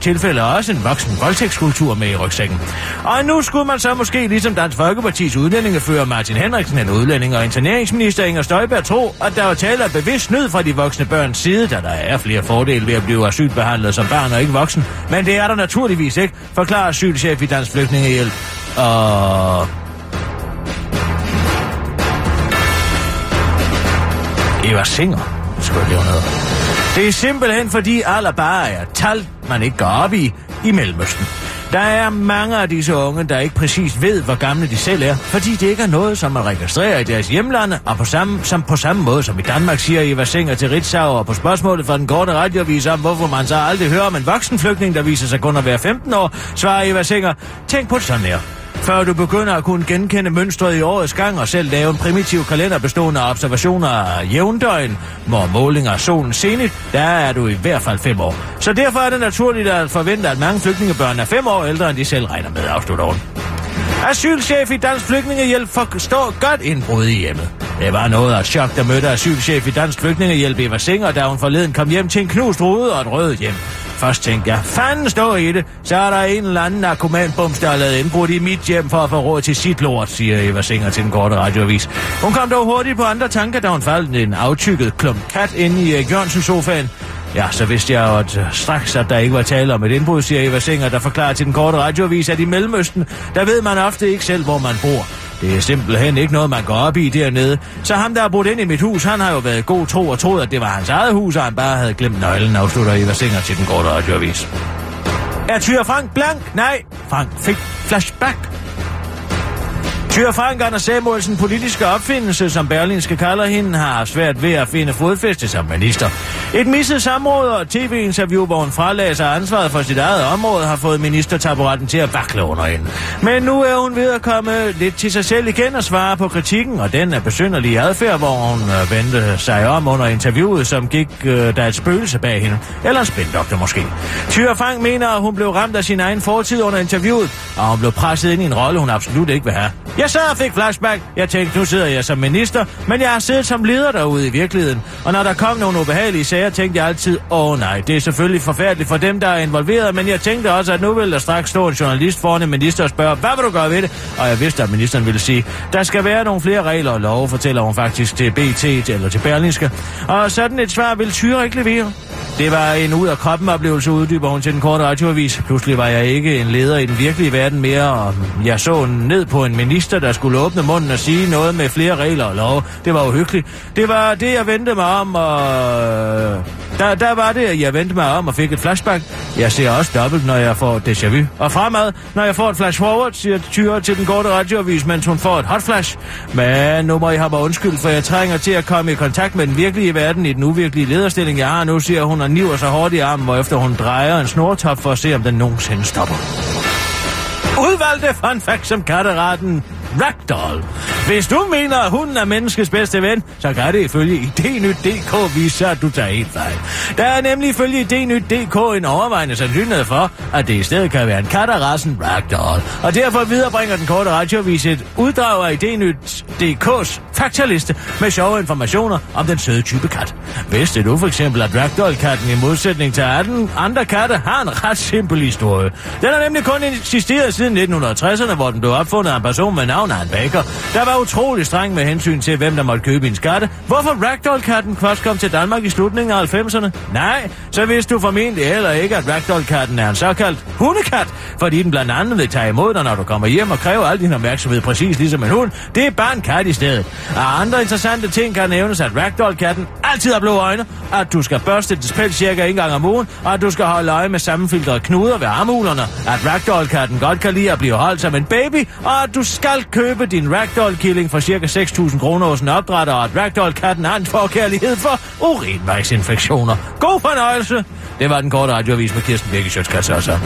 D: tilfælde også en voksen voldtægtskultur med i rygsækken. Og nu skulle man så måske, ligesom Dansk Folkepartis udlændingefører Martin Henriksen, en udlænding og interneringsminister Inger Støjberg, tro, at der var tale af bevidst snyd fra de voksne børns side, da der er flere fordele ved at blive asylbehandlet som barn og ikke voksen. Men det er der naturligvis ikke, forklarer asylchef i Dansk Flygtningehjælp. Og... Eva Singer skulle jeg. Det er simpelthen fordi alle bare er tal, man ikke går op i i Mellemøsten. Der er mange af disse unge, der ikke præcis ved, hvor gamle de selv er, fordi det ikke er noget, som man registrerer i deres hjemlande, og på samme, som på samme måde som i Danmark, siger Eva Singer til Ritzau, og på spørgsmålet fra den korte radiovis om, hvorfor man så aldrig hører om en voksenflygtning, der viser sig kun at være 15 år, svarer Eva Singer, tænk på det sådan her. Før du begynder at kunne genkende mønstret i årets gang og selv lave en primitiv kalender bestående af observationer af jævndøgn, hvor målinger af solen senigt, der er du i hvert fald fem år. Så derfor er det naturligt at forvente, at mange flygtningebørn er fem år ældre, end de selv regner med, afslutter hun. Asylchef i Dansk Flygtningehjælp forstår godt indbrud i hjemmet. Det var noget af chok, der mødte asylchef i Dansk Flygtningehjælp Eva Singer, da hun forleden kom hjem til en knust rude og et rødt hjem. Først tænkte jeg, fanden stå i det, så er der en eller anden narkomanbums, der har lavet indbrud i mit hjem for at få råd til sit lort, siger Eva Singer til den korte radioavis. Hun kom dog hurtigt på andre tanker, da hun faldt en aftykket klump kat inde i eh, Jørgensens sofaen. Ja, så vidste jeg jo at, eh, straks, at der ikke var tale om et indbrud, siger Eva Singer, der forklarer til den korte radioavis, at i Mellemøsten, der ved man ofte ikke selv, hvor man bor. Det er simpelthen ikke noget, man går op i dernede. Så ham, der har brudt ind i mit hus, han har jo været god tro og troet, at det var hans eget hus, og han bare havde glemt nøglen, afslutter Eva Singer til den korte radioavis. Er Tyre Frank blank? Nej, Frank fik flashback. Tyre Frank Anders Samuelsen, politiske opfindelse, som Berlinske kalder hende, har haft svært ved at finde fodfæste som minister. Et misset samråd og tv-interview, hvor hun fralagde sig ansvaret for sit eget område, har fået ministertaburetten til at vakle under hende. Men nu er hun ved at komme lidt til sig selv igen og svare på kritikken, og den er besynderlige adfærd, hvor hun øh, vendte sig om under interviewet, som gik øh, der et spøgelse bag hende. Eller en spindoktor måske. Tyre Frank mener, at hun blev ramt af sin egen fortid under interviewet, og hun blev presset ind i en rolle, hun absolut ikke vil have. Jeg sad og fik flashback. Jeg tænkte, nu sidder jeg som minister, men jeg har siddet som leder derude i virkeligheden. Og når der kom nogle ubehagelige sager, tænkte jeg altid, åh nej, det er selvfølgelig forfærdeligt for dem, der er involveret, men jeg tænkte også, at nu vil der straks stå en journalist foran en minister og spørge, hvad vil du gøre ved det? Og jeg vidste, at ministeren ville sige, der skal være nogle flere regler og love, fortæller hun faktisk til BT eller til Berlingske. Og sådan et svar vil Tyre ikke levere. Det var en ud af kroppen oplevelse, uddyber hun til den korte radioavis. Pludselig var jeg ikke en leder i den virkelige verden mere, og jeg så ned på en minister, der skulle åbne munden og sige noget med flere regler og lov. Det var uhyggeligt. Det var det, jeg vendte mig om, og øh, der, der var det, jeg vendte mig om og fik et flashback. Jeg ser også dobbelt, når jeg får déjà vu. Og fremad, når jeg får et flash forward, siger Tyre til den korte radioavis, mens hun får et hot flash. Men nu må I have mig undskyld, for jeg trænger til at komme i kontakt med den virkelige verden i den uvirkelige lederstilling, jeg har nu, siger hun og niver sig hårdt i armen, hvorefter hun drejer en snortop for at se, om den nogensinde stopper. Udvalgte fun facts som katteraten Ragdoll. Hvis du mener, at hunden er menneskets bedste ven, så kan det ifølge idnyt.dk vise sig, at du tager helt fejl. Der er nemlig ifølge idnyt.dk en overvejende sandsynlighed for, at det i stedet kan være en kat af rassen Ragdoll. Og derfor viderebringer den korte radiovis et uddrag af idnyt.dk's faktaliste med sjove informationer om den søde type kat. Vidste du for eksempel, at Ragdoll-katten i modsætning til 18 andre katte har en ret simpel historie. Den har nemlig kun eksisteret siden 1960'erne, hvor den blev opfundet af en person med navn han Baker, der var utrolig streng med hensyn til, hvem der måtte købe en skatte. Hvorfor Ragdoll-katten først kom til Danmark i slutningen af 90'erne? Nej, så vidste du formentlig heller ikke, at Ragdoll-katten er en såkaldt hundekat, fordi den blandt andet vil tage imod dig, når du kommer hjem og kræver al din opmærksomhed præcis ligesom en hund. Det er bare en kat i stedet. Og andre interessante ting kan nævnes, at Ragdoll-katten altid har blå øjne, at du skal børste dit pels cirka en gang om ugen, og at du skal holde øje med sammenfiltrede knuder ved armhulerne, at Ragdoll-katten godt kan lide at blive holdt som en baby, og at du skal købe din Ragdoll-killing for cirka 6.000 kroner hos en opdrætter, og at Ragdoll-katten har en forkærlighed for urinvejsinfektioner. God fornøjelse! Det var den korte radioavis med Kirsten Birke Sjøtskrets også.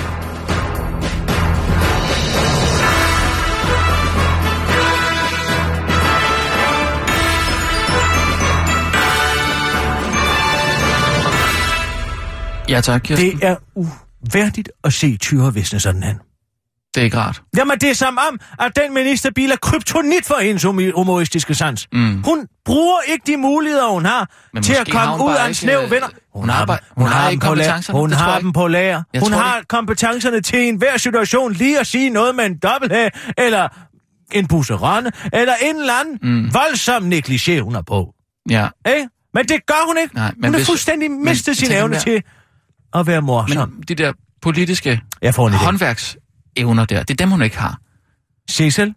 E: Ja tak, Kirsten.
D: Det er uværdigt at se Tyre visne sådan hen.
E: Det er ikke rart.
D: Jamen, det er som om, at den ministerbil er kryptonit for hendes humoristiske sans. Mm. Hun bruger ikke de muligheder, hun har
E: Men
D: til at
E: har
D: komme
E: hun
D: ud af en
E: ikke,
D: snæv
E: øh,
D: venner.
E: hun har bare- hun har ikke
D: dem på lager. Hun har dem
E: ikke.
D: på lager. Hun har kompetencerne til enhver situation lige at sige noget med en dobbelt eller en busserande, eller en eller anden mm. voldsom negligé, hun har på.
E: Ja.
D: Ikke? Men det gør hun ikke.
E: Nej, men
D: hun har fuldstændig mistet sin evne
E: mere-
D: til at være morsom.
E: Men de der politiske
D: Jeg får en.
E: Håndværksevner der, det er dem, hun ikke har.
D: Cecil?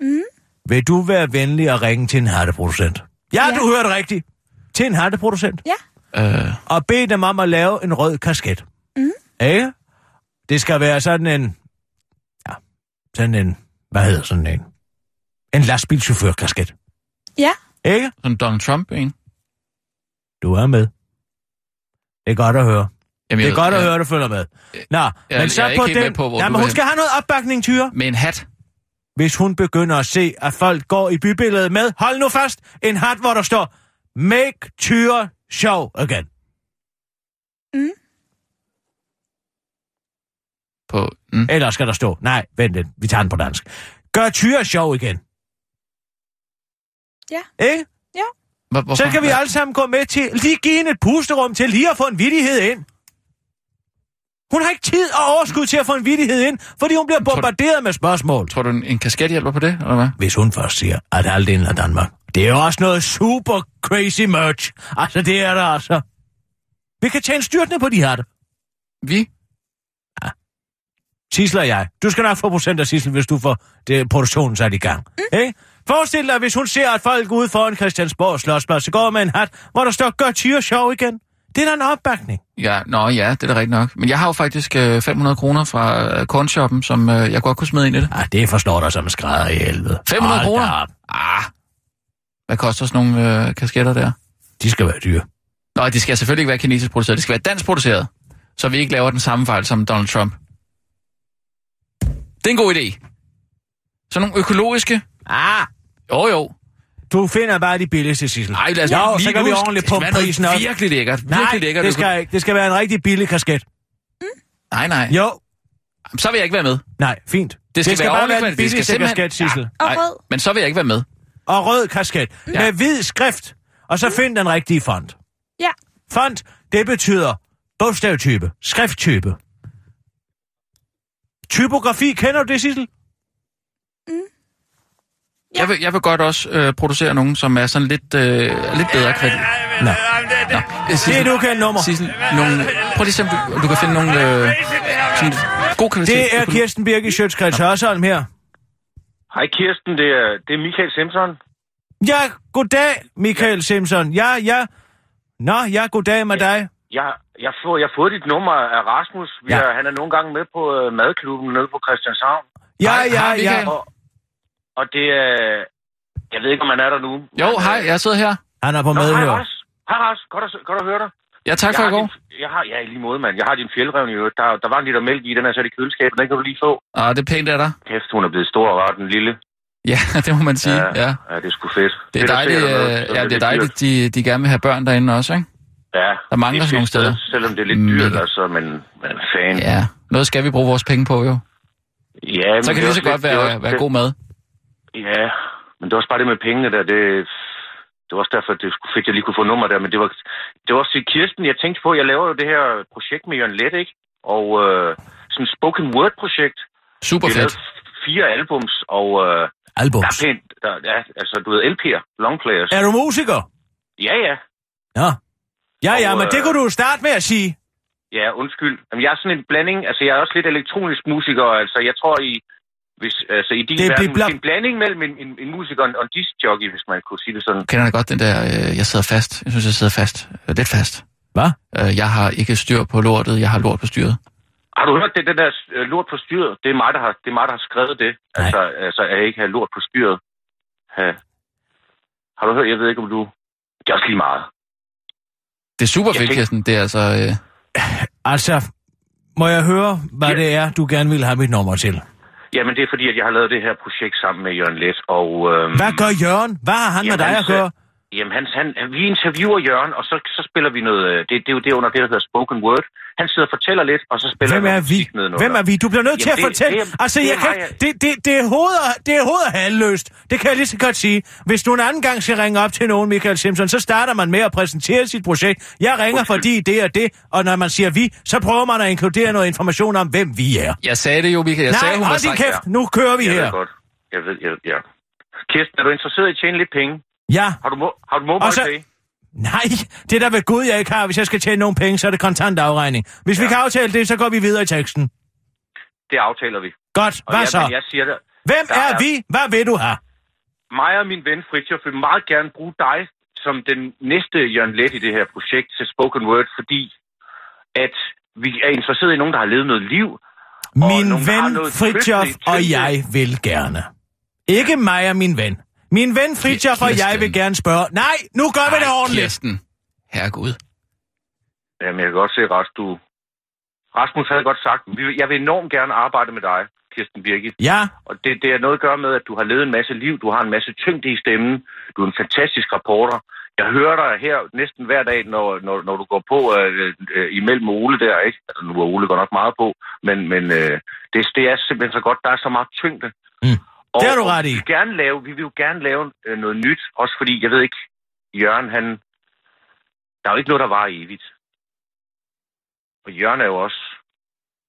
D: Mm? Vil du være venlig at ringe til en hatteproducent? Ja, ja. Du hørte rigtigt. Til en hatteproducent.
G: Ja.
E: Øh,
D: Og bed dem om at lave en rød kasket. Mm. Ikke? Det skal være sådan en... Ja, sådan en... Hvad hedder sådan en? En lastbilchauffør-kasket.
G: Ja.
D: Ikke?
E: sådan Donald Trump, ikke?
D: Du er med. Det er godt at høre.
E: Jamen,
D: Det er godt at
E: jeg-
D: høre, du følger med. Nå,
E: jeg
D: men så
E: er ikke
D: på den...
E: med på, hvor
D: ja,
E: du
D: men
E: er
D: hun
E: hen.
D: skal have noget opbakning, Tyre.
E: Med en hat.
D: hvis hun begynder at se, at folk går i bybilledet med, hold nu fast, en hat, hvor der står, make Tyre show again.
E: På, mm.
D: Eller skal der stå, nej, vent lidt, vi tager den på dansk. Gør Tyre show igen.
G: Ja.
D: Ikke?
E: Hvor, hvorfor?
D: Så kan vi alle sammen gå med til lige give hende et pusterum til lige at få en vittighed ind. Hun har ikke tid og overskud til at få en vittighed ind, fordi hun bliver
E: Tror
D: bombarderet med spørgsmål.
E: Tror du, en, en kasket hjælper på det, eller hvad?
D: Hvis hun først siger, at halvdelen af Danmark, det er jo også noget super crazy merch. Altså, det er der altså. Vi kan tjene styrtende på de her.
E: Vi?
D: Sissel og jeg. Du skal nok få procent af Sissel, hvis du får det, produktionen sat i gang. Mm. Ikke? Forestil dig, hvis hun ser, at folk ude foran Christiansborg Slottsplads, så går med en hat, hvor der står, gør tyre sjov igen. Det er da en opbakning.
E: Ja, nå ja, det er da rigtigt nok. Men jeg har jo faktisk øh, 500 kroner fra øh, kornshoppen, som øh, jeg godt kunne smide ind i det.
D: Ah, det forstår dig som en skrædder i helvede.
E: 500
D: Hold da
E: kroner?
D: op.
E: Ah, hvad koster sådan nogle øh, kasketter der?
D: De skal være dyre.
E: Nå, de skal selvfølgelig ikke være kinesisk produceret, de skal være dansk produceret, så vi ikke laver den samme fejl som Donald Trump. Det er en god idé. Så nogle økologiske?
D: Ah,
E: Jo, jo.
D: Du finder bare de billigste, Sissel.
E: Nej, lad os
D: jo,
E: lige
D: så kan vi ordentligt pumpe prisen op.
E: Virkelig lækkert. Virkelig
D: Nej,
E: lækkert.
D: det skal ikke. Det skal være en rigtig billig kasket.
E: Nej, nej.
D: Jo,
E: Så vil jeg ikke være med.
D: nej, fint.
E: Det skal,
D: det skal
E: være
D: bare være den billigste
E: simpelthen...
D: kasket, Sissel.
G: Og
E: nej,
G: rød.
E: Men så vil jeg ikke være med.
D: Og rød kasket.
E: Ja.
D: Med hvid skrift. Og så find den rigtige font.
G: Ja.
D: Font, det betyder bogstavtype, skrifttype. Typografi, kender du det, Sissel?
E: Jeg vil, jeg vil godt også øh, producere nogen, som er sådan lidt, øh, lidt bedre kvalitet.
D: Nå.
E: Nå,
D: Det er du kan nummer.
E: Sissel, nogle, prøv lige at se, om du, du kan finde nogle øh, sådan god kvalitet.
D: Det er Kirsten Birke Sjøtskreds Hørsholm her.
H: Hej Kirsten, det er, det er Michael Simpson.
D: Ja, goddag, Michael Simpson. Ja, ja. Nå, ja, goddag med dig.
H: Jeg, jeg, får, jeg har fået dit nummer af Rasmus. Vi
D: Ja.
H: ja. er, han er nogle gange med på uh, madklubben nede på Christianshavn.
D: Ja,
E: Hej,
D: ja,
E: hej,
D: ja.
H: Og, og det er... Jeg ved ikke, om han er der nu.
E: Jo,
H: men,
E: hej,
H: øh,
E: jeg sidder her.
D: Han er på
H: Nå, hej
D: medhør.
H: Ras. Hej Ras, godt at, godt at høre dig.
E: Ja, tak for
H: jeg
E: i går.
H: Din, jeg har, ja, i lige måde, mand. Jeg har din fjeldrevne i øvrigt. Der, der var en liter mælk i, den er sat i køleskabet. Den kan du lige få.
E: Ah, det er pænt af dig.
H: Kæft, hun er blevet stor og rar, den lille.
E: Ja, det må man sige, ja. ja.
H: ja det er sgu fedt.
E: Det er dejligt,
H: noget,
E: øh, ja, det er dejligt,
H: dyrt.
E: de, de gerne vil have børn derinde også, ikke?
H: Ja,
E: Der mangler
H: er
E: sådan nogle steder.
H: Selvom det er lidt dyrt,
E: Mega.
H: altså, men, men fan.
E: Ja, noget skal vi bruge vores penge på, jo.
H: ja men
E: Så kan det lige så
H: er
E: godt
H: er
E: være, være
H: det-
E: god mad.
H: Ja, men det var også bare det med pengene der. Det, det var også derfor, det at jeg lige kunne få nummer der. Men det var, det var også Kirsten, jeg tænkte på, jeg laver jo det her projekt med Jørgen Let, ikke? Og øh, sådan et spoken word projekt.
E: Super fedt.
H: fire albums, og øh, der
D: Albums.
H: er pænt. Der, ja, altså, du ved, LP'er, long players.
D: Er du musiker?
H: Ja, ja.
D: Ja. Ja, ja,
H: Og,
D: men det
H: øh,
D: kunne du starte med at sige.
H: Ja, undskyld. Jamen, jeg er sådan en blanding. Altså, jeg er også lidt elektronisk musiker. Altså, jeg tror i... Hvis, altså, i din
D: Det er
H: verden, måske en blanding mellem en, en, en musiker og en, disc-jockey, hvis man kunne sige det sådan.
E: Kender du godt den der, øh, jeg sidder fast. Jeg synes, jeg sidder fast. Øh, Lidt fast.
D: Hvad?
E: Øh, jeg har ikke styr på lortet, jeg har lort på styret.
H: Har du hørt det, den der øh, lort på styret? Det er mig, der har, det er mig, der har skrevet det. Altså, altså, at jeg ikke har lort på styret. Ha. Har du hørt? Jeg ved ikke, om du... Det er også lige meget.
E: Det er super fedt,
H: tænker-
E: Kirsten. Det er altså... Øh,
D: Altså, må jeg høre, hvad
H: Ja.
D: det er, du gerne vil have mit nummer til?
H: Jamen, det er fordi, at jeg har lavet det her projekt sammen med Jørgen Let, og... Øhm,
D: Hvad gør Jørgen? Hvad har han med
H: Jamen,
D: dig
H: han
D: at gøre?
H: Jamen, han, han, vi interviewer Jørgen, og så, så spiller vi noget... øh, Det, det er jo det under det, der hedder spoken word. Han sidder og fortæller lidt, og så spiller
D: Hvem er vi?
H: nedenunder.
D: Hvem er vi? Du bliver nødt til at
H: Jamen, det-
D: fortælle.
H: det
D: altså,
H: det
D: jeg kan,
H: mig.
D: det, det, det, er hoved og, det er hoved og halvløst. Det kan jeg lige så godt sige. Hvis du en anden gang skal ringe op til nogen, Michael Simpson, så starter man med at præsentere sit projekt. Jeg ringer, fordi det er det, og når man siger vi, så prøver man at inkludere noget information om, hvem vi er.
E: jeg sagde det jo, Michael. Jeg sagde,
D: Nej,
E: hun var
D: hold din kæft. Nu kører vi
H: Jeg
D: her.
H: ved godt. Jeg ved, jeg, ja. Kirsten, er du interesseret i at tjene lidt penge?
D: Ja.
H: Har du, mo- har du mobile
D: Og så-
H: pay?
D: Nej, det er der ved Gud, jeg ikke har. Hvis jeg skal tjene nogle penge, så er det kontant afregning. Hvis ja. vi kan aftale det, så går vi videre i teksten.
H: Det aftaler vi.
D: Godt,
H: Og
D: hvad
H: jeg,
D: så?
H: jeg siger det.
D: Hvem er
H: er-
D: vi? Hvad vil du have?
H: Mig og min ven Fritjof vil meget gerne bruge dig som den næste Jørgen Let i det her projekt til Spoken Word, fordi at vi er interesseret i nogen, der har levet noget liv.
D: Min
H: nogen,
D: ven Fritjof og jeg vil gerne. Ikke mig og min ven. Min ven Fritjof og jeg vil gerne spørge. Nej, nu gør vi det
E: Ej,
D: ordentligt.
E: Kirsten. Herregud.
H: Jamen, jeg kan godt se, Ras, du... Rasmus havde godt sagt, "Vi- jeg vil enormt gerne arbejde med dig, Kirsten Birgit.
D: Ja,
H: Og det, det er noget at gøre med, at du har levet en masse liv, du har en masse tyngde i stemmen, du er en fantastisk reporter. Jeg hører dig her næsten hver dag, når, når, når du går på øh, øh, imellem Ole der, ikke? Altså, nu er Ole godt nok meget på, men, men øh, det, det er simpelthen så godt. Der er så meget tyngde.
D: Mm.
H: Og,
D: Det har du ret i.
H: Vi vil gerne lave, vi vil jo gerne lave øh, noget nyt, også fordi, jeg ved ikke, Jørgen, han... Der er jo ikke noget, der var evigt. Og Jørgen er jo også...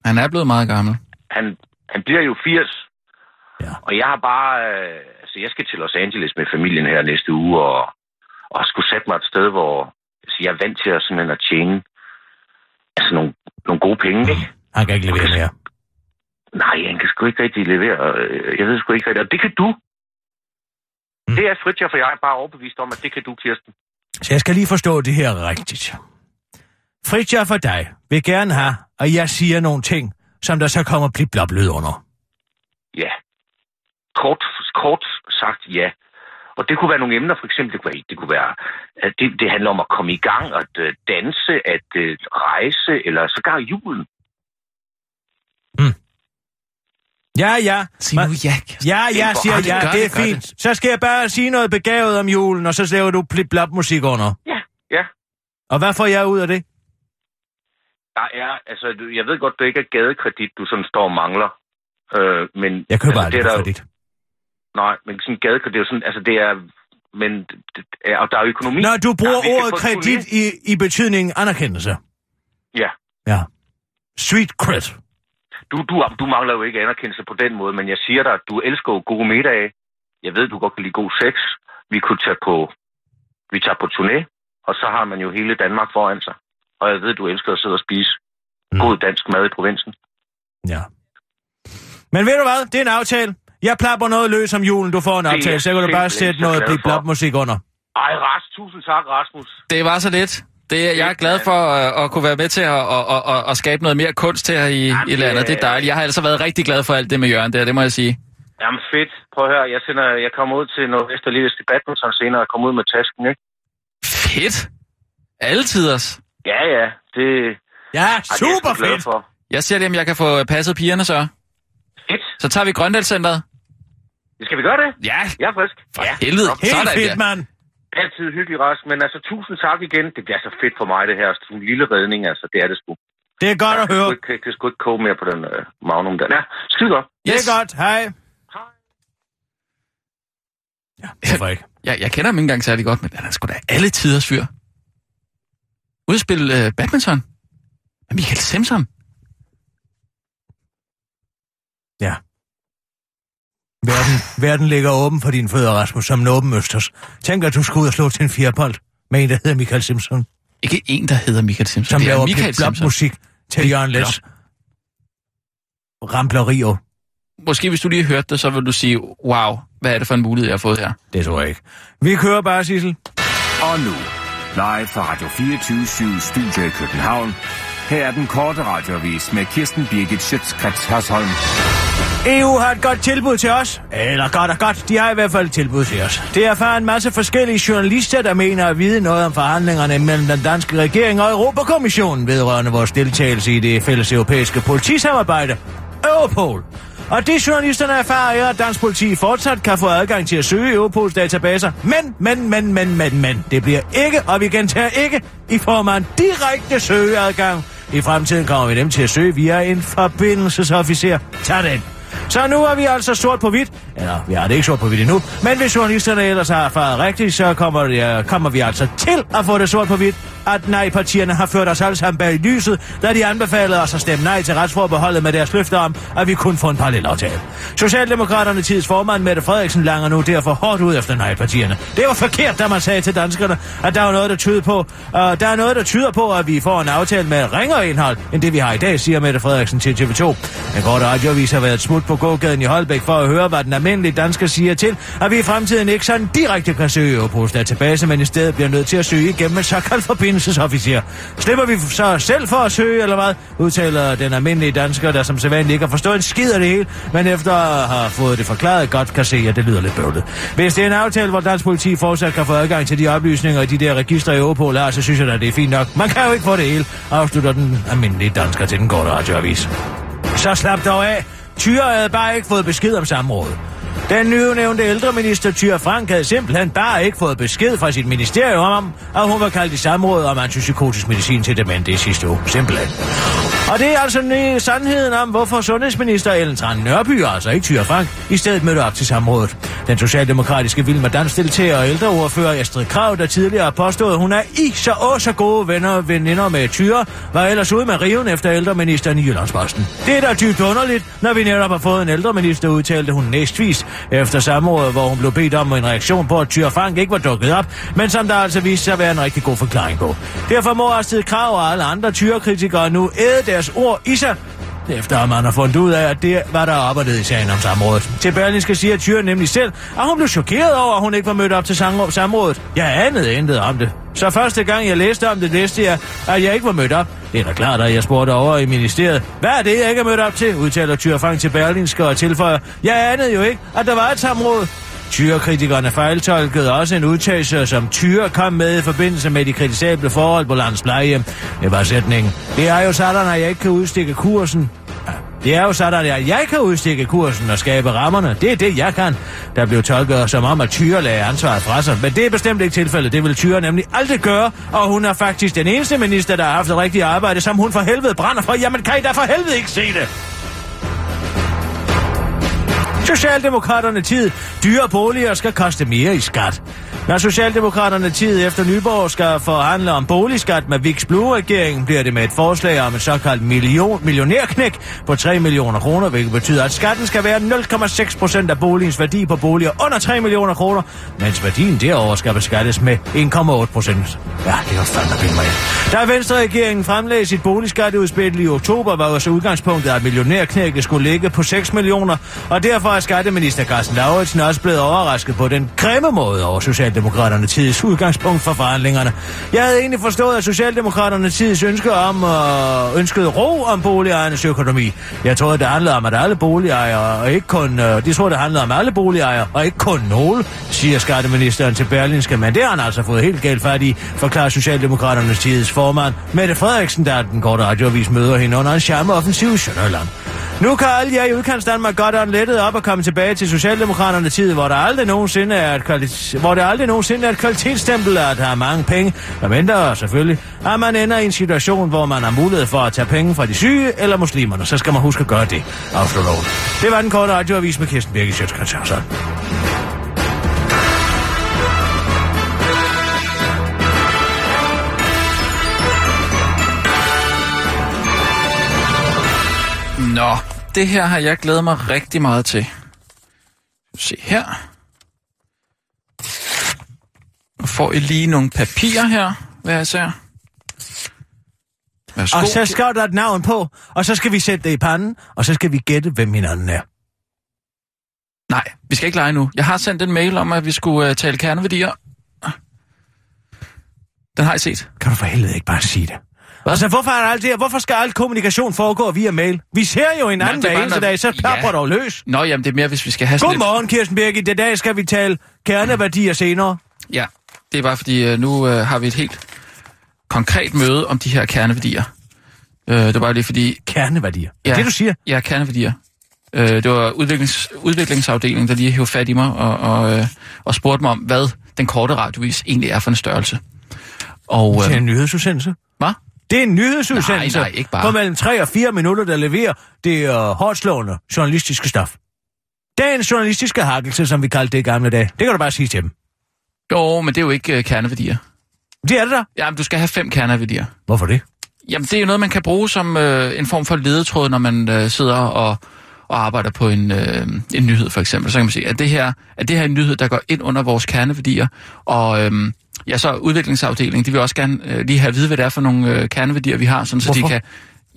E: Han er blevet meget gammel.
H: Han, han bliver jo 80.
D: Ja.
H: Og jeg har bare... Øh, altså, jeg skal til Los Angeles med familien her næste uge, og, og skulle sætte mig et sted, hvor altså, jeg er vant til at, simpelthen at tjene altså, nogle, nogle gode penge, ikke?
D: han kan ikke levere mere.
H: Nej, han kan sgu ikke rigtig levere. øh, Jeg ved sgu ikke rigtig. Og det kan du.
D: Mm.
H: Det er Fritjof og jeg bare overbevist om, at det kan du, Kirsten.
D: Så jeg skal lige forstå det her rigtigt. Fritjof og dig vil gerne have, at jeg siger nogle ting, som der så kommer lyd under.
H: Ja. Kort, kort sagt ja. Og det kunne være nogle emner, for eksempel, det kunne være, det, kunne være det, det handler om at komme i gang, at uh, danse, at uh, rejse, eller sågar julen.
D: Ja, ja.
E: Sig nu ja, Kirsten.
D: Ja, ja,
H: Det er
D: siger jeg.
E: Gør
D: Det er
E: det,
D: fint. Så skal jeg bare sige noget begavet om julen, og så laver du blip blop musik under.
H: Ja, ja.
D: Og hvad får jeg ud af det?
H: Der er, altså, du- jeg ved godt, det ikke er gadekredit, du sådan står og mangler. Øh, men,
D: Jeg køber
H: altså,
D: aldrig
H: det er der,
D: kredit.
H: Nej, men sådan gadekredit, det er sådan, altså det er, men, det, er, og der er økonomi.
D: Når du bruger
H: Ja, kan
D: ordet kredit i, i betydningen anerkendelse.
H: Ja.
D: Ja. Street cred.
H: Du, du, du mangler jo ikke anerkendelse på den måde, men jeg siger dig, at du elsker jo gode middage. Jeg ved, du godt kan lide god sex. Vi kunne tage på, vi tager på turné, og så har man jo hele Danmark foran sig. Og jeg ved, du elsker at sidde og spise
D: Mm.
H: god dansk mad i provinsen.
D: Ja. Men ved du hvad? Det er en aftale. Jeg plapper noget løs om julen, du får en aftale, så kan du bare sætte noget
H: glad
D: blip
H: for.
D: blop musik under.
H: Ej, Ras, tusind tak, Rasmus.
E: Det var så lidt. Det, er- jeg er glad for at, at kunne være med til at, at, at, at, skabe noget mere kunst her i,
H: Jamen,
E: i landet. Det er dejligt. Jeg har altså været rigtig glad for alt det med Jørgen der, det må jeg sige.
H: Jamen fedt. Prøv at høre, jeg, sender, jeg kommer ud til noget Vesterlides til badminton senere og kommer ud med tasken, ikke?
E: Fedt. Altiders.
H: Ja, ja, det
D: Ja,
H: ej, det er jeg
D: super
H: sgu glad
D: fedt.
H: for.
E: Jeg ser lige, om jeg kan få passet pigerne så.
H: Fedt.
E: Så tager vi Grøndalscenteret.
H: Skal vi gøre det?
E: Ja,
H: Jeg er frisk.
E: for
H: ja.
E: helvede.
D: Helt
E: Sådan
D: fedt, mand.
H: Altid hyggelig, Rask. Men altså, tusind tak igen. Det bliver så fedt for mig, det her. Sådan en lille redning, altså. Det er det sgu.
D: Det er godt at
H: Jeg
D: høre.
H: sgu ikke, kan sgu ikke koge mere på den uh, magnum der. Ja, skide godt.
D: Det
E: Yes.
D: er godt. Hej. Ja, hvorfor ikke?
E: Jeg, jeg kender ham ikke engang særlig godt, men han er sgu da alle tiders fyr. Udspil uh, badminton. Med Michael Simpson.
D: Ja. Verden, verden ligger åben for dine fødder, Rasmus, som en åben østers. Tænk, at du skulle ud og slå til en firebold med en, der hedder Michael Simpson,
E: Ikke en, der hedder Michael Simpson.
D: som
E: det er
D: laver
E: Michael Simpson.
D: musik til Jørgen Let. Ramplerier.
E: Måske hvis du lige hørte det, så vil du sige, wow, hvad er det for en mulighed, jeg har fået her?
D: Det tror jeg ikke. Vi kører bare, Sissel.
B: Og nu, live fra Radio 24 Studio i København. Her er den korte radiovis med Kirsten Birgit Schøtzgrads Hasholm.
D: EU har et godt tilbud til os. Eller godt og godt, de har i hvert fald et tilbud til os. Det erfarer en masse forskellige journalister, der mener at vide noget om forhandlingerne mellem den danske regering og Europakommissionen vedrørende vores deltagelse i det fælles europæiske politisamarbejde. Europol. Og det journalisterne erfarer er, at dansk politi fortsat kan få adgang til at søge Europols databaser. Men, men, men, men, men, men. Det bliver ikke, og vi gentager ikke, i form af en direkte søgeadgang. I fremtiden kommer vi dem til at søge via en forbindelsesofficer. Tag den. Så nu er vi altså sort på hvidt. Eller, vi har det ikke sort på hvidt endnu. Men hvis journalisterne ellers har erfaret rigtigt, så kommer, det, øh, kommer vi altså til at få det sort på hvidt, at nej-partierne har ført os alle sammen bag lyset, da de anbefalede os at stemme nej til retsforbeholdet med deres løfter om, at vi kunne få en parallelaftale. Socialdemokraterne tids formand Mette Frederiksen langer nu derfor hårdt ud efter nej-partierne. Det var forkert, da man sagde til danskerne, at der var noget, der tyder på, uh, der er noget, der tyder på, at vi får en aftale med ringere indhold, end det vi har i dag, siger Mette Frederiksen til TV2. En kort radiovis har været et smut på gågaden i Holbæk for at høre, hvad den almindelige dansker siger til, at vi i fremtiden ikke sådan direkte kan søge Europols database, men i stedet bliver nødt til at søge igennem en såkaldt forbindelsesofficer. Slipper vi så selv for at søge, eller hvad? Udtaler den almindelige dansker, der som sædvanligt ikke har forstået en skid af det hele, men efter at have fået det forklaret godt kan se, at det lyder lidt bøvlet. Hvis det er en aftale, hvor dansk politi fortsat kan få adgang til de oplysninger i de der registre i Europol har, så synes jeg da, det er fint nok. Man kan jo ikke få det hele, afslutter den almindelige dansker til den korte radioavis. Så slap dog af. Tyre havde bare ikke fået besked om samrådet. Den nyudnævnte ældreminister Tyre Frank havde simpelthen bare ikke fået besked fra sit ministerium om, at hun var kaldt i samråd om antipsykotisk medicin til demente i sidste uge. Simpelthen. Og det er altså ny sandheden om, hvorfor sundhedsminister Ellen Tran Nørby, altså ikke Tyre Frank, i stedet mødte op til samrådet. Den socialdemokratiske Vilma Dans deltager og ældreordfører Astrid Krav, der tidligere har påstået, at hun er i så og så gode venner og veninder med Tyre, var ellers ude med riven efter ældreministeren i Jyllandsposten. Det er da dybt underligt, når vi netop har fået en ældreminister, udtalte hun næstvis efter samrådet, hvor hun blev bedt om en reaktion på, at Tyre Frank ikke var dukket op, men som der altså viste sig at være en rigtig god forklaring på. Derfor må Astrid Krav og alle andre tyrekritikere nu æde deres ord i sig, efter at man har fundet ud af, at det var der op i sagen om samrådet. Til Berlingske siger Tyre nemlig selv, at hun blev chokeret over, at hun ikke var mødt op til samrådet. Jeg anede intet om det. Så første gang jeg læste om det, læste jeg, at jeg ikke var mødt op. Det er da klart, at jeg spurgte over i ministeriet. Hvad er det, jeg ikke er mødt op til? Udtaler Tyre Frank til Berlingske og tilføjer. Jeg anede jo ikke, at der var et samråd. Tyrekritikerne fejltolkede også en udtalelse, som Tyre kom med i forbindelse med de kritisable forhold på landets plejehjem. Det var sætningen. Det er jo sådan, at jeg ikke kan udstikke kursen. Det er jo sådan, at jeg kan udstikke kursen og skabe rammerne. Det er det, jeg kan. Der blev tolket som om, at Tyre lagde ansvaret fra sig. Men det er bestemt ikke tilfældet. Det vil Tyre nemlig aldrig gøre. Og hun er faktisk den eneste minister, der har haft et rigtigt arbejde, som hun for helvede brænder for. Jamen, kan I da for helvede ikke se det? Socialdemokraterne tid. Dyre boliger skal koste mere i skat. Når Socialdemokraterne tid efter Nyborg skal forhandle om boligskat med Viks Blue-regeringen, bliver det med et forslag om et såkaldt million, millionærknæk på 3 millioner kroner, hvilket betyder, at skatten skal være 0,6 procent af boligens værdi på boliger under 3 millioner kroner, mens værdien derover skal beskattes med 1,8 procent. Ja, det er fandme bildt mig. Da Venstre-regeringen fremlagde sit boligskatteudspil i oktober, var også udgangspunktet, at millionærknækket skulle ligge på 6 millioner, og derfor er skatteminister Carsten Lauritsen også blevet overrasket på den grimme måde over Socialdemokraterne tids udgangspunkt for forhandlingerne. Jeg havde egentlig forstået, at Socialdemokraterne tids ønske om, øh, ønskede ro om boligejernes økonomi. Jeg troede, det handlede om, at alle boligejere, og ikke kun, øh, de troede, det handlede om alle boligejere, og ikke kun nogle, siger skatteministeren til Berlinske, men det har han altså fået helt galt fat i, forklarer Socialdemokraternes tids formand, Mette Frederiksen, der den korte radioavis møder hende under en charmeoffensiv i Sønderjylland. Nu kan alle jer i udkants Danmark godt og lettet op og komme tilbage til Socialdemokraterne tid, hvor der aldrig nogensinde er et, kvalit- hvor der aldrig nogensinde er et kvalitetsstempel, at der er mange penge. Der venter selvfølgelig, at man ender i en situation, hvor man har mulighed for at tage penge fra de syge eller muslimerne. Så skal man huske at gøre det, afslutter hun. Det var den korte radioavis med Kirsten Birgit Sjøtskrets
E: Nå, det her har jeg glædet mig rigtig meget til. Se her. Nu får I lige nogle papirer her, hvad jeg ser. Værsgo.
D: Og så skal der et navn på, og så skal vi sætte det i panden, og så skal vi gætte, hvem hinanden er.
E: Nej, vi skal ikke lege nu. Jeg har sendt en mail om, at vi skulle uh, tale kerneværdier. Den har I set.
D: Kan du for helvede ikke bare sige det?
E: Hvad?
D: Altså, hvorfor, er alt det her? hvorfor skal al kommunikation foregå via mail? Vi ser jo
E: det er
D: hver eneste dag, så
E: Ja.
D: plapper dog løs.
E: Nå, jamen det er mere, hvis vi skal have
D: Godmorgen, Kirsten Birgit. I dag skal vi tale kerneværdier senere.
E: lidt... Ja, det er bare fordi, uh, nu uh, har vi et helt konkret møde om de her kerneværdier. Uh, det var bare lige fordi...
D: Kerneværdier. Ja. Det, du siger.
E: Ja, kerneværdier. Uh, det var udviklings, udviklingsafdelingen, der lige hævde fat i mig og, og, uh, og spurgte mig om, hvad den korte radiovis egentlig er for en størrelse. Og,
D: Det er en nyhedsudsendelse.
E: hvad?
D: Det er en nyhedsudsendelse
E: Nej, nej, ikke bare.
D: på mellem 3 og 4 minutter, der leverer det uh, hårdslående journalistiske stof. Dagens journalistiske hakkelse, som vi kaldte det i gamle dage. Det kan du bare sige til dem.
E: Jo, men det er jo ikke uh, kerneværdier.
D: Det er det der.
E: Jamen, du skal have fem kerneværdier.
D: Hvorfor det?
E: Jamen, det er jo noget, man kan bruge som øh, en form for ledetråd, når man øh, sidder og, og arbejder på en, øh, en nyhed, for eksempel. Så kan man sige, at det her at det her er en nyhed, der går ind under vores kerneværdier, og øh, ja, så udviklingsafdelingen, de vil også gerne øh, lige have at vide, hvad det er for nogle øh, kerneværdier, vi har, sådan, så
D: Hvorfor?
E: de kan...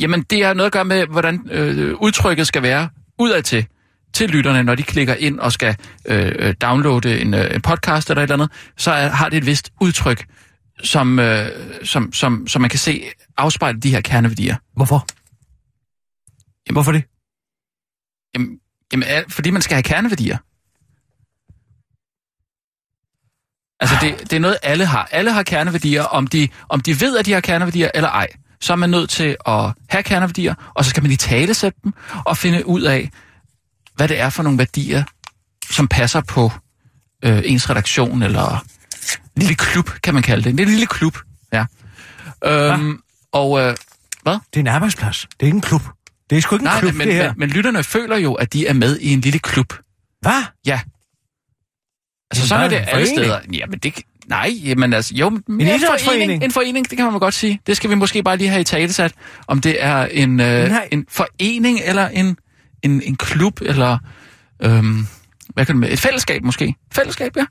E: Jamen, det har noget at gøre med, hvordan øh, udtrykket skal være udadtil til lytterne, når de klikker ind og skal øh, øh, downloade en, øh, en podcast eller et eller andet, så er, har det et vist udtryk, som, øh, som, som, som man kan se afspejle de her kerneværdier.
D: Hvorfor?
E: Jamen-
D: Hvorfor det?
E: Jamen, jamen fordi man skal have kerneværdier. Altså, det, det er noget, alle har. Alle har kerneværdier, om de, om de ved, at de har kerneværdier eller ej. Så er man nødt til at have kerneværdier, og så skal man i tale sætte dem, og finde ud af, hvad det er for nogle værdier, som passer på øh, ens redaktion, eller en lille klub, kan man kalde det. En lille klub, ja. Øhm, og, øh, hvad?
D: Det er en arbejdsplads. Det er ikke en klub. Det er sgu ikke en
E: Nej,
D: klub,
E: men,
D: det her.
E: men, men lytterne føler jo, at de er med i en lille klub.
D: Hvad?
E: Ja. Altså,
D: Men
E: sådan er det
D: en
E: alle
D: forening.
E: steder. Jamen, det... Nej, jamen altså, jo, en
D: idrætsforening.
E: En forening, det kan man godt sige. Det skal vi måske bare lige have i talesat, om det er en, øh,
D: Nej.
E: en forening, eller en, en, en klub, eller øhm, hvad kan det med? Et fællesskab måske. Fællesskab, ja.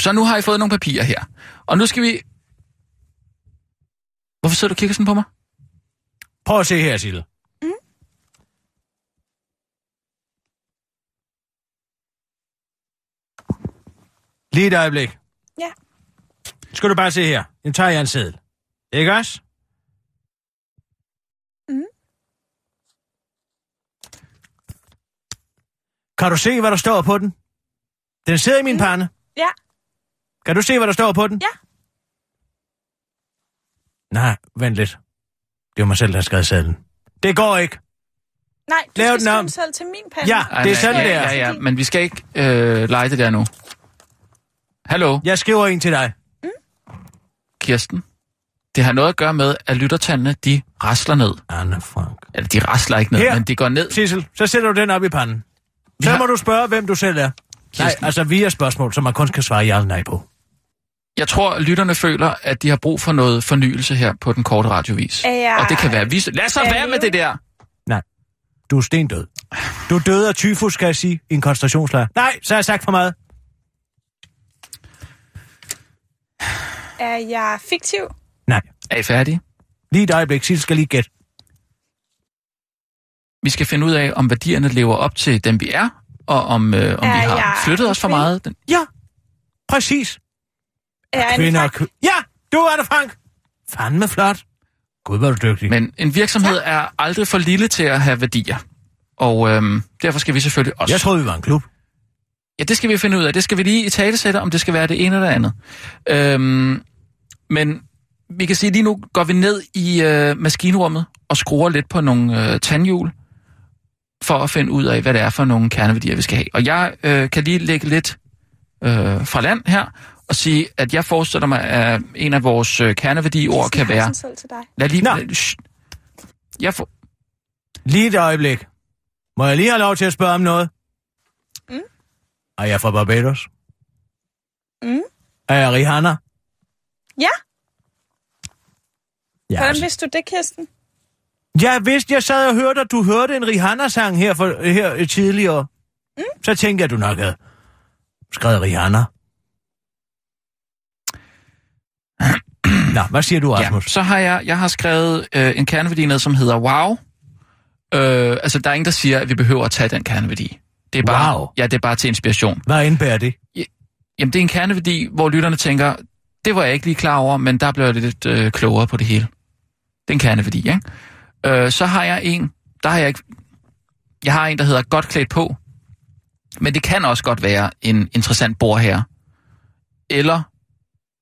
E: Så nu har I fået nogle papirer her. Og nu skal vi... Hvorfor sidder du og kigger sådan på mig?
D: Prøv at se her, Sille.
G: Mm.
D: Lige et øjeblik.
G: Ja.
D: Skal du bare se her. Nu tager jeg en seddel. Ikke også? Kan du se, hvad der står på den? Den sidder i min pande.
G: Ja.
D: Kan du se, hvad der står på den?
G: Ja.
D: Nej, vent lidt. Det var mig selv, der har skrevet sedlen. Det går ikke.
G: Nej, du
D: Lav
G: skal
D: den om.
G: skrive selv til min pande.
D: Ja, det er sådan,
E: ja,
D: det er.
E: Ja, ja, men vi skal ikke øh, lege det der nu. Hallo?
D: Jeg skriver en til dig.
E: Kirsten. Det har noget at gøre med, at lyttertallene, de rasler ned.
D: Anne Frank.
E: Eller de rasler ikke ned,
D: Her.
E: men de går ned.
D: Sissel, så sætter du den op i panden. Så
E: har-
D: må du spørge, hvem du selv er. Nej,
E: Kirsten.
D: altså via spørgsmål, som man kun kan svare ja eller nej på.
E: Jeg tror, at lytterne føler, at de har brug for noget fornyelse her på den korte radiovis.
G: Jeg-
E: Og det kan være... Vi... Lad så være med det der!
D: Du er stendød. Du er død af tyfus, skal jeg sige, i en koncentrationslejr. Nej, så har jeg sagt for meget.
G: Er jeg fiktiv?
D: Nej.
E: Er I færdige?
D: Lige et øjeblik, Sissel skal lige gætte.
E: Vi skal finde ud af, om værdierne lever op til dem, vi er, og om, øh, om
G: Er
E: vi har
G: jeg
E: flyttet os for meget. Den...
D: Ja, præcis.
G: Er
D: Kvinder og
G: Frank?
D: kv- Ja, du er det, Frank. Fandme flot. Gud, hvor er du dygtig.
E: Men en virksomhed er aldrig for lille til at have værdier. Og øhm, derfor skal vi selvfølgelig også...
D: Jeg troede, vi var en klub.
E: Ja, det skal vi finde ud af. Det skal vi lige i tale sætte, om det skal være det ene eller det andet. Øhm, men vi kan sige, lige nu går vi ned i øh, maskinrummet og skruer lidt på nogle øh, tandhjul. For at finde ud af, hvad det er for nogle kerneværdier, vi skal have. Og jeg øh, kan lige lægge lidt øh, fra land her og sige, at jeg forestiller mig, at en af vores øh, kerneværdiord kan være...
G: Selv til dig.
E: Lad lige...
D: Nå.
E: Jeg får...
D: Lige et øjeblik. Må jeg lige have lov til at spørge om noget?
G: Mm.
D: Er jeg fra Barbados?
G: Mm.
D: Er jeg Rihanna?
G: Ja,
D: Ja,
G: hvordan
D: altså.
G: vidste du det, Kirsten?
D: Jeg vidste, jeg sad og hørte, at du hørte en Rihanna-sang her, for, her tidligere. Mm. Så tænkte jeg, du nok havde skrevet Rihanna. Nå, hvad siger du,
E: Ja,
D: Rasmus?
E: så har jeg, jeg har skrevet øh, en kerneværdi ned, som hedder wow. Øh, altså, der er ingen, der siger, at vi behøver at tage den kerneværdi. Det er bare,
D: Wow.
E: Ja, det er bare til inspiration.
D: Hvad indebærer det?
E: Jamen, det er en kerneværdi, hvor lytterne tænker, det var jeg ikke lige klar over, men der blev jeg lidt øh, klogere på det hele. Det er en kerneværdi, ikke? Øh, så har jeg en, der har jeg ikke... Jeg har en, der hedder godt klædt på, men det kan også godt være en interessant bor her. Eller...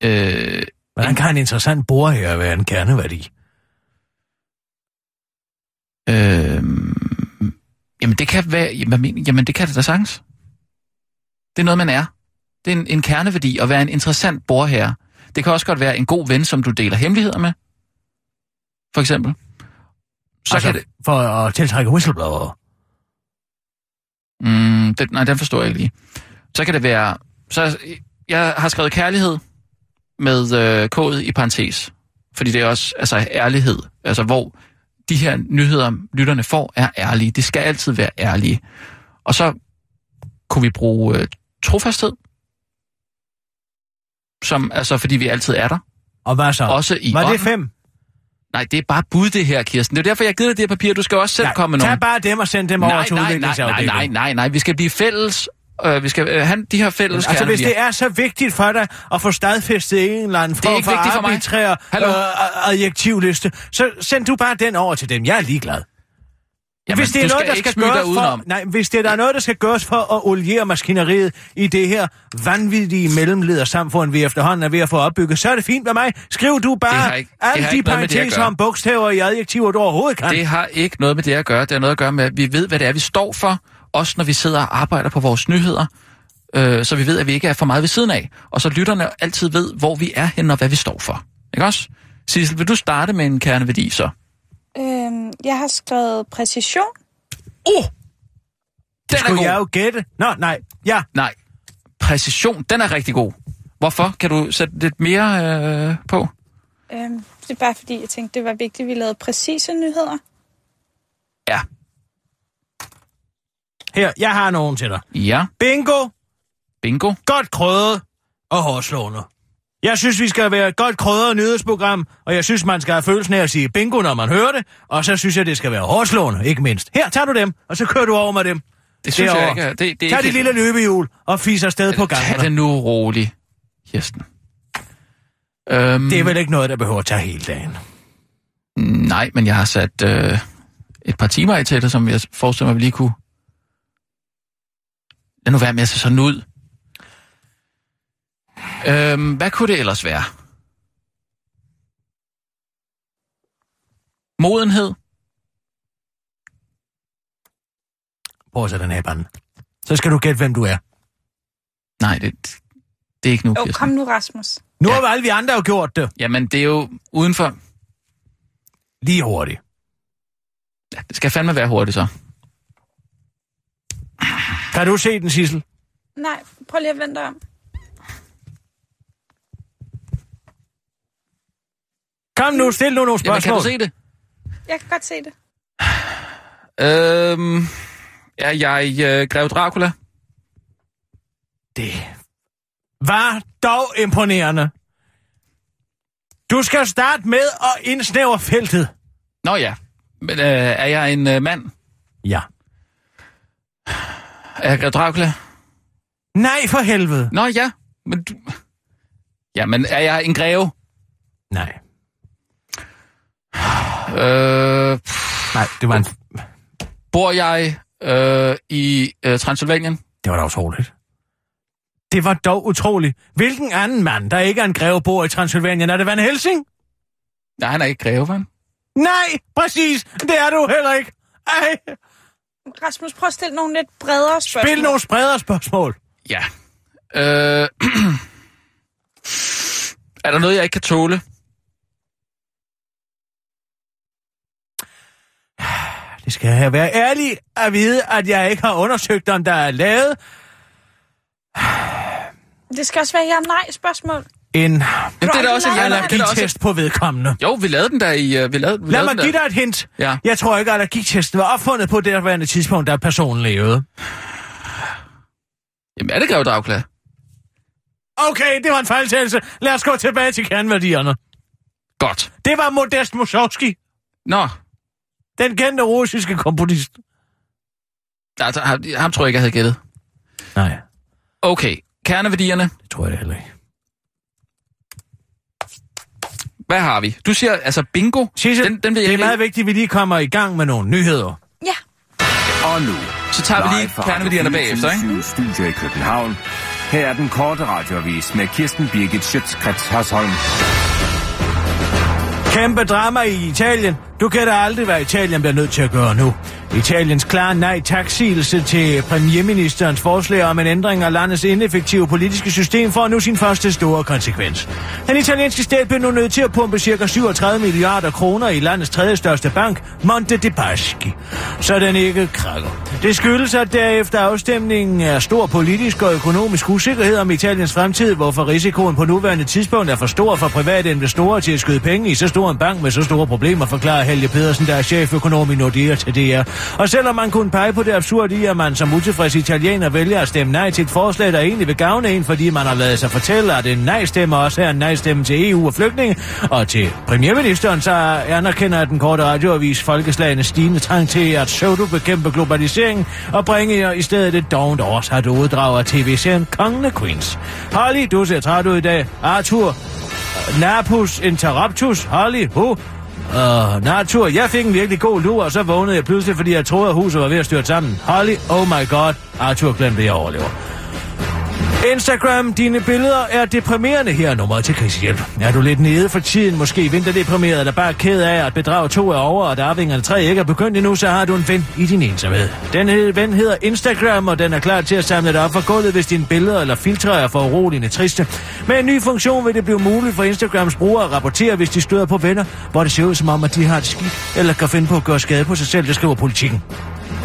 E: Øh,
D: Hvordan kan en interessant bor her være en kerneværdi?
E: øh, jamen, det kan være... Jamen, jamen, det kan det da sagtens. Det er noget, man er. Det er en, en kerneværdi at være en interessant bor her. Det kan også godt være en god ven, som du deler hemmeligheder med. For eksempel. Så
D: altså,
E: kan det...
D: for at tiltrække whistleblower.
E: Mm, det, nej, den forstår jeg ikke lige. Så kan det være... Så jeg har skrevet kærlighed med øh, kodet i parentes. Fordi det er også altså, ærlighed. Altså, hvor de her nyheder, lytterne får, er ærlige. De skal altid være ærlige. Og så kunne vi bruge øh, trofasthed. Som, altså, fordi vi altid er der.
D: Og hvad så?
E: Også i
D: Var det
E: ånden.
D: fem?
E: Nej, det er bare bud, det her, Kirsten. Det er derfor, jeg dig det her papir. Du skal også selv
D: Nej,
E: komme med
D: tag
E: nogle.
D: bare dem og send dem over
E: Nej,
D: til
E: nej, nej, nej,
D: udviklingsafdelingen.
E: nej, nej, nej. Vi skal blive fælles. Øh, vi skal øh, have de her fælles
D: Altså, hvis det er så vigtigt for dig at få stadfæstet en eller anden form for arbitrær øh, adjektivliste, så send du bare den over til dem. Jeg er ligeglad.
E: Jamen,
D: hvis det er noget, der skal gøres for, nej, hvis det er der er noget, der skal gøres for at oliere maskineriet i det her vanvittige mellemledersamfund, vi efterhånden er ved at få opbygget, så er det fint med mig. Skriv du bare
E: ikke-
D: alle de parenteser om bogstaver i adjektiver, du overhovedet kan.
E: Det har ikke noget med det at gøre. Det har noget at gøre med, at vi ved, hvad det er, vi står for. Også når vi sidder og arbejder på vores nyheder. Øh, så vi ved, at vi ikke er for meget ved siden af. Og så lytterne altid ved, hvor vi er henne og hvad vi står for. Ikke også? Sissel, vil du starte med en kerneværdi så?
G: Jeg har skrevet præcision.
E: Oh! Den er
D: Skulle
E: god.
D: jeg jo gætte? Nå, nej. Ja,
E: Nej. Præcision, den er rigtig god. Hvorfor? Kan du sætte lidt mere øh, på?
G: Øhm, det er bare fordi, jeg tænkte, det var vigtigt, at vi lavede præcise nyheder.
E: Ja.
D: her, jeg har nogen til dig.
E: Ja.
D: Bingo,
E: Bingo.
D: godt krødret og hårdslående. Jeg synes, vi skal være et godt krødret nyhedsprogram, og jeg synes, man skal have følelsen af at sige bingo, når man hører det, og så synes jeg, det skal være hårdslående, ikke mindst. Her, tager du dem, og så kører du over med dem.
E: Det synes
D: Derovre.
E: jeg ikke. er- Det, det er
D: Tag
E: ikke
D: dit lille løbehjul og fis afsted på
E: Tag
D: gangen.
E: det nu roligt, Kirsten. Øhm,
D: Det er vel ikke noget, der behøver at tage hele dagen.
E: Nej, men jeg har sat øh, et par timer i til det, som jeg forestiller mig, vi lige kunne... Lad nu være med at se sådan ud. Øhm, hvad kunne det ellers være? Modenhed?
D: Prøv at sætte den her. Så skal du gætte, hvem du er.
E: Nej, det, det er ikke nu,
G: Åh,
E: Kirsten.
G: kom nu, Rasmus.
D: Nu
E: Ja.
D: har alle vi andre jo gjort det.
E: Jamen, det er jo uden for...
D: Lige hurtigt.
E: Ja, det skal fandme være hurtigt, så.
D: Kan du se den, Sissel?
G: Nej, prøv lige at vente om.
D: Kom nu, stil nu nogle
E: Jamen, kan
D: spørgsmål.
E: du se det?
G: Jeg kan godt se det.
E: Øhm, er jeg øh, Grev Dracula?
D: Det var dog imponerende. Du skal starte med at indsnævre feltet.
E: Nå ja. Men øh, er jeg en øh, mand?
D: Ja.
E: Er jeg Grev Dracula?
D: Nej, for helvede.
E: Nå ja, men du... Jamen, er jeg en greve?
D: Nej.
E: Øh, pff,
D: Nej, det var en...
E: bor jeg øh, i øh, Transylvanien?
D: Det var da utroligt. Det var dog utroligt. Hvilken anden mand, der ikke er en greve, bor i Transylvanien? Er det Van Helsing?
E: Nej, han er ikke greve, vel?
D: Nej, præcis. Det er du heller ikke. Ej.
G: Rasmus, prøv at stille nogle lidt bredere spørgsmål.
D: Spil nogle spredere spørgsmål.
E: Ja. Øh, er der noget, jeg ikke kan tåle?
D: Det skal jeg være ærlig at vide, at jeg ikke har undersøgt, om der er lavet
G: Det skal også være ja-nej spørgsmål.
D: en
E: Jamen, det er da også en er da også...
D: allergitest på vedkommende.
E: Jo, vi lavede den der i... Uh, vi lavede, vi
D: Lad mig give dig et hint.
E: Ja.
D: Jeg tror ikke, at allergitesten var opfundet på det derværende tidspunkt, da personen levede.
E: Jamen, er det Greve Dragklar?
D: Okay, det var en fejltagelse. Lad os gå tilbage til kernværdierne.
E: Godt.
D: Det var Modest Mussorgsky,
E: Nå,
D: den kendte russiske komponist.
E: altså, ham, ham tror jeg ikke, jeg havde gættet.
D: Nej,
E: Okay, kerneværdierne.
D: det tror jeg heller ikke.
E: Hvad har vi? Du siger, altså bingo.
D: Sisse,
E: den, den vil
D: det
E: jeg
D: er
E: ikke...
D: meget vigtigt, at vi lige kommer i gang med nogle nyheder.
G: Ja.
B: Og nu,
E: Så tager vi lige kerneværdierne bagefter, ikke?
B: 24syv Studio i København. Her er den korte radiovis med Kirsten Birgit Schøtzgrads Hasholm.
D: Kæmpe drama i Italien. Du kan da aldrig, hvad Italien bliver nødt til at gøre nu. Italiens klare nej taksigelse til premierministerens forslag om en ændring af landets ineffektive politiske system får nu sin første store konsekvens. Den italienske stat bliver nu nødt til at pumpe ca. 37 milliarder kroner i landets tredje største bank, Monte dei Paschi, så den ikke krakker. Det skyldes, at der efter afstemningen er stor politisk og økonomisk usikkerhed om Italiens fremtid, hvorfor risikoen på nuværende tidspunkt er for stor for private investorer til at skyde penge i så stor en bank med så store problemer, forklarer Helge Pedersen, der er cheføkonom i Nordea til DR. Og selvom man kunne pege på det absurde i, at man som utilfreds italiener vælger at stemme nej til et forslag, der egentlig vil gavne en, fordi man har lavet sig fortælle, at en nej-stemme også er en nej-stemme til EU og flygtninge, og til premierministeren, så anerkender den korte radioavis folkeslagene stigende trang til at pseudo-bekæmpe globaliseringen og bringe jer i stedet et dovent årsat uddrag af tv-serien Kongene Queens. Holly, du ser træt ud i dag. Arthur, Napus Interruptus, Holly, ho, Uh, natur, jeg fik en virkelig god lur, og så vågnede jeg pludselig, fordi jeg troede, at huset var ved at styrte sammen. Holly, oh my god, Arthur glemte, at jeg overlever. Instagram, dine billeder er deprimerende her er nummeret til krisehjælp. Er du lidt nede for tiden, måske vinterdeprimeret, eller bare ked af, at bedrag to er over, og at arvingerne tre ikke er begyndt endnu, så har du en ven i din ensomhed. Den hed- ven hedder Instagram, og den er klar til at samle dig op for gulvet, hvis dine billeder eller filtre er for uroligende triste. Med en ny funktion vil det blive muligt for Instagrams brugere at rapportere, hvis de støder på venner, hvor det ser ud som om, at de har det skidt, eller kan finde på at gøre skade på sig selv, det skriver politikken.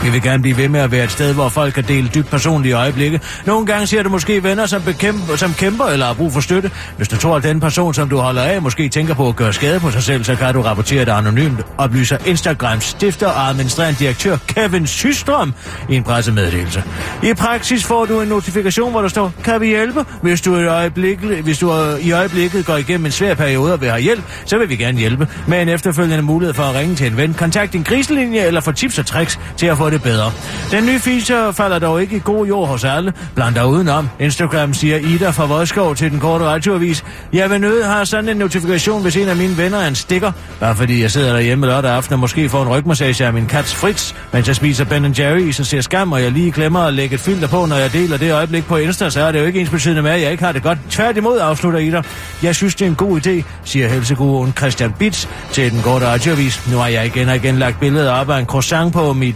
D: Vi vil gerne blive ved med at være et sted, hvor folk kan dele dybt personlige øjeblikke. Nogle gange ser du måske venner, som, bekæmper, som kæmper eller har brug for støtte. Hvis du tror, at den person, som du holder af, måske tænker på at gøre skade på sig selv, så kan du rapportere det anonymt, oplyser Instagrams stifter og administrerende direktør Kevin Systrøm i en pressemeddelelse. I praksis får du en notifikation, hvor der står, kan vi hjælpe? Hvis du, i øjeblikket, hvis du i øjeblikket går igennem en svær periode og vil have hjælp, så vil vi gerne hjælpe. Med en efterfølgende mulighed for at ringe til en ven, kontakt din kriselinje eller få tips og tricks til at få det bedre. Den nye feature falder dog ikke i god jord hos alle. Blandt der udenom. Instagram siger Ida fra Vodskov til den korte radioavis. Jeg vil nødt have sådan en notifikation, hvis en af mine venner er en stikker. Bare fordi jeg sidder derhjemme lørdag aften og måske får en rygmassage af min kats Fritz, mens jeg spiser Ben Jerry, så ser skam, og jeg lige glemmer at lægge et filter på, når jeg deler det øjeblik på Insta, så er det jo ikke ens betydende med, at jeg ikke har det godt. Tværtimod afslutter Ida. Jeg synes, det er en god idé, siger helseguruen Christian Bits til den korte radioavis. Nu har jeg igen og igen lagt billeder op af en croissant på mit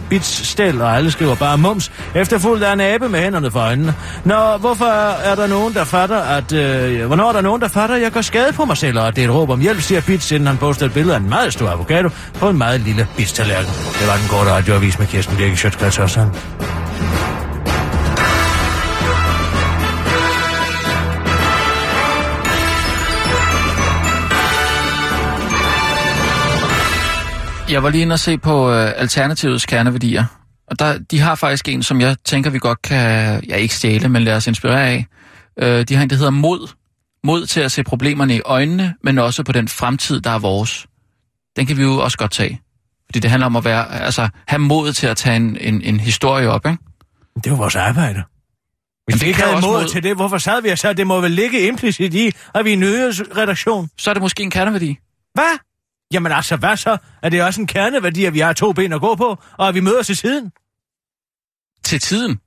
D: stel, og alle skriver bare mums. Efterfulgt af en abe med hænderne for øjnene. Nå, hvorfor er der nogen, der fatter, at... Øh, hvornår er der nogen, der fatter, at jeg gør skade på mig selv, og at det er et råb om hjælp, siger Bits, inden han poster et billede af en meget stor avocado på en meget lille Bits-tallerken. Det var den korte radioavis med Kirsten Birke Sjøtskrets også.
E: Jeg var lige inde og se på øh, Alternativets kerneværdier. Og der, de har faktisk en, som jeg tænker, vi godt kan, ja ikke stjæle, men lade os inspirere af. Øh, de har en, der hedder mod. Mod til at se problemerne i øjnene, men også på den fremtid, der er vores. Den kan vi jo også godt tage. Fordi det handler om at være, altså, have mod til at tage en, en, en historie op, ikke?
D: Det er jo vores arbejde. Hvis
E: Men
D: vi
E: det
D: ikke havde mod
E: mod-
D: til det, hvorfor sad vi og så? Det må vel ligge implicit i, at vi er en nyhedsredaktion.
E: Så er det måske en kerneværdi.
D: Hvad? Jamen altså, hvad så? Er det også en kerneværdi, at vi har to ben at gå på, og at vi møder til siden?
E: Til tiden.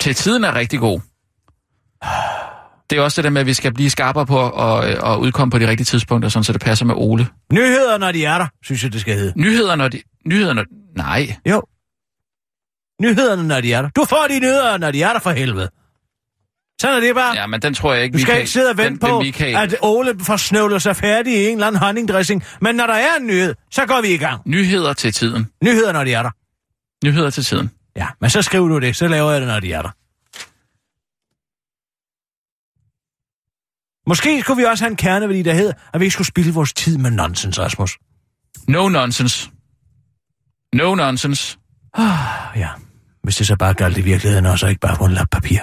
E: Til tiden er rigtig god. Det er også det der med, at vi skal blive skarpere på at, at udkomme på de rigtige tidspunkter, sådan så det passer med Ole.
D: Nyheder, når de er der, synes jeg, det skal hedde.
E: Nyheder, når de... Nyheder, når... Nej.
D: Jo. nyhederne, når de er der. Du får de nyheder, når de er der for helvede. Sådan er det bare.
E: Ja, men den tror jeg ikke,
D: Du
E: vi
D: skal
E: kan...
D: ikke sidde og vente
E: den,
D: på,
E: den, kan...
D: at Ole får snøvlet sig færdig i en eller anden honningdressing. Men når der er en nyhed, så går vi i gang.
E: Nyheder til tiden.
D: Nyheder, når de er der.
E: Nyheder til tiden.
D: Ja, men så skriver du det, så laver jeg det, når de er der. Måske skulle vi også have en kerneværdi, der hedder, at vi ikke skulle spille vores tid med nonsens, Rasmus.
E: No nonsense. No nonsense.
D: Ja, hvis det så bare galt i virkeligheden også, og ikke bare på en lap papir.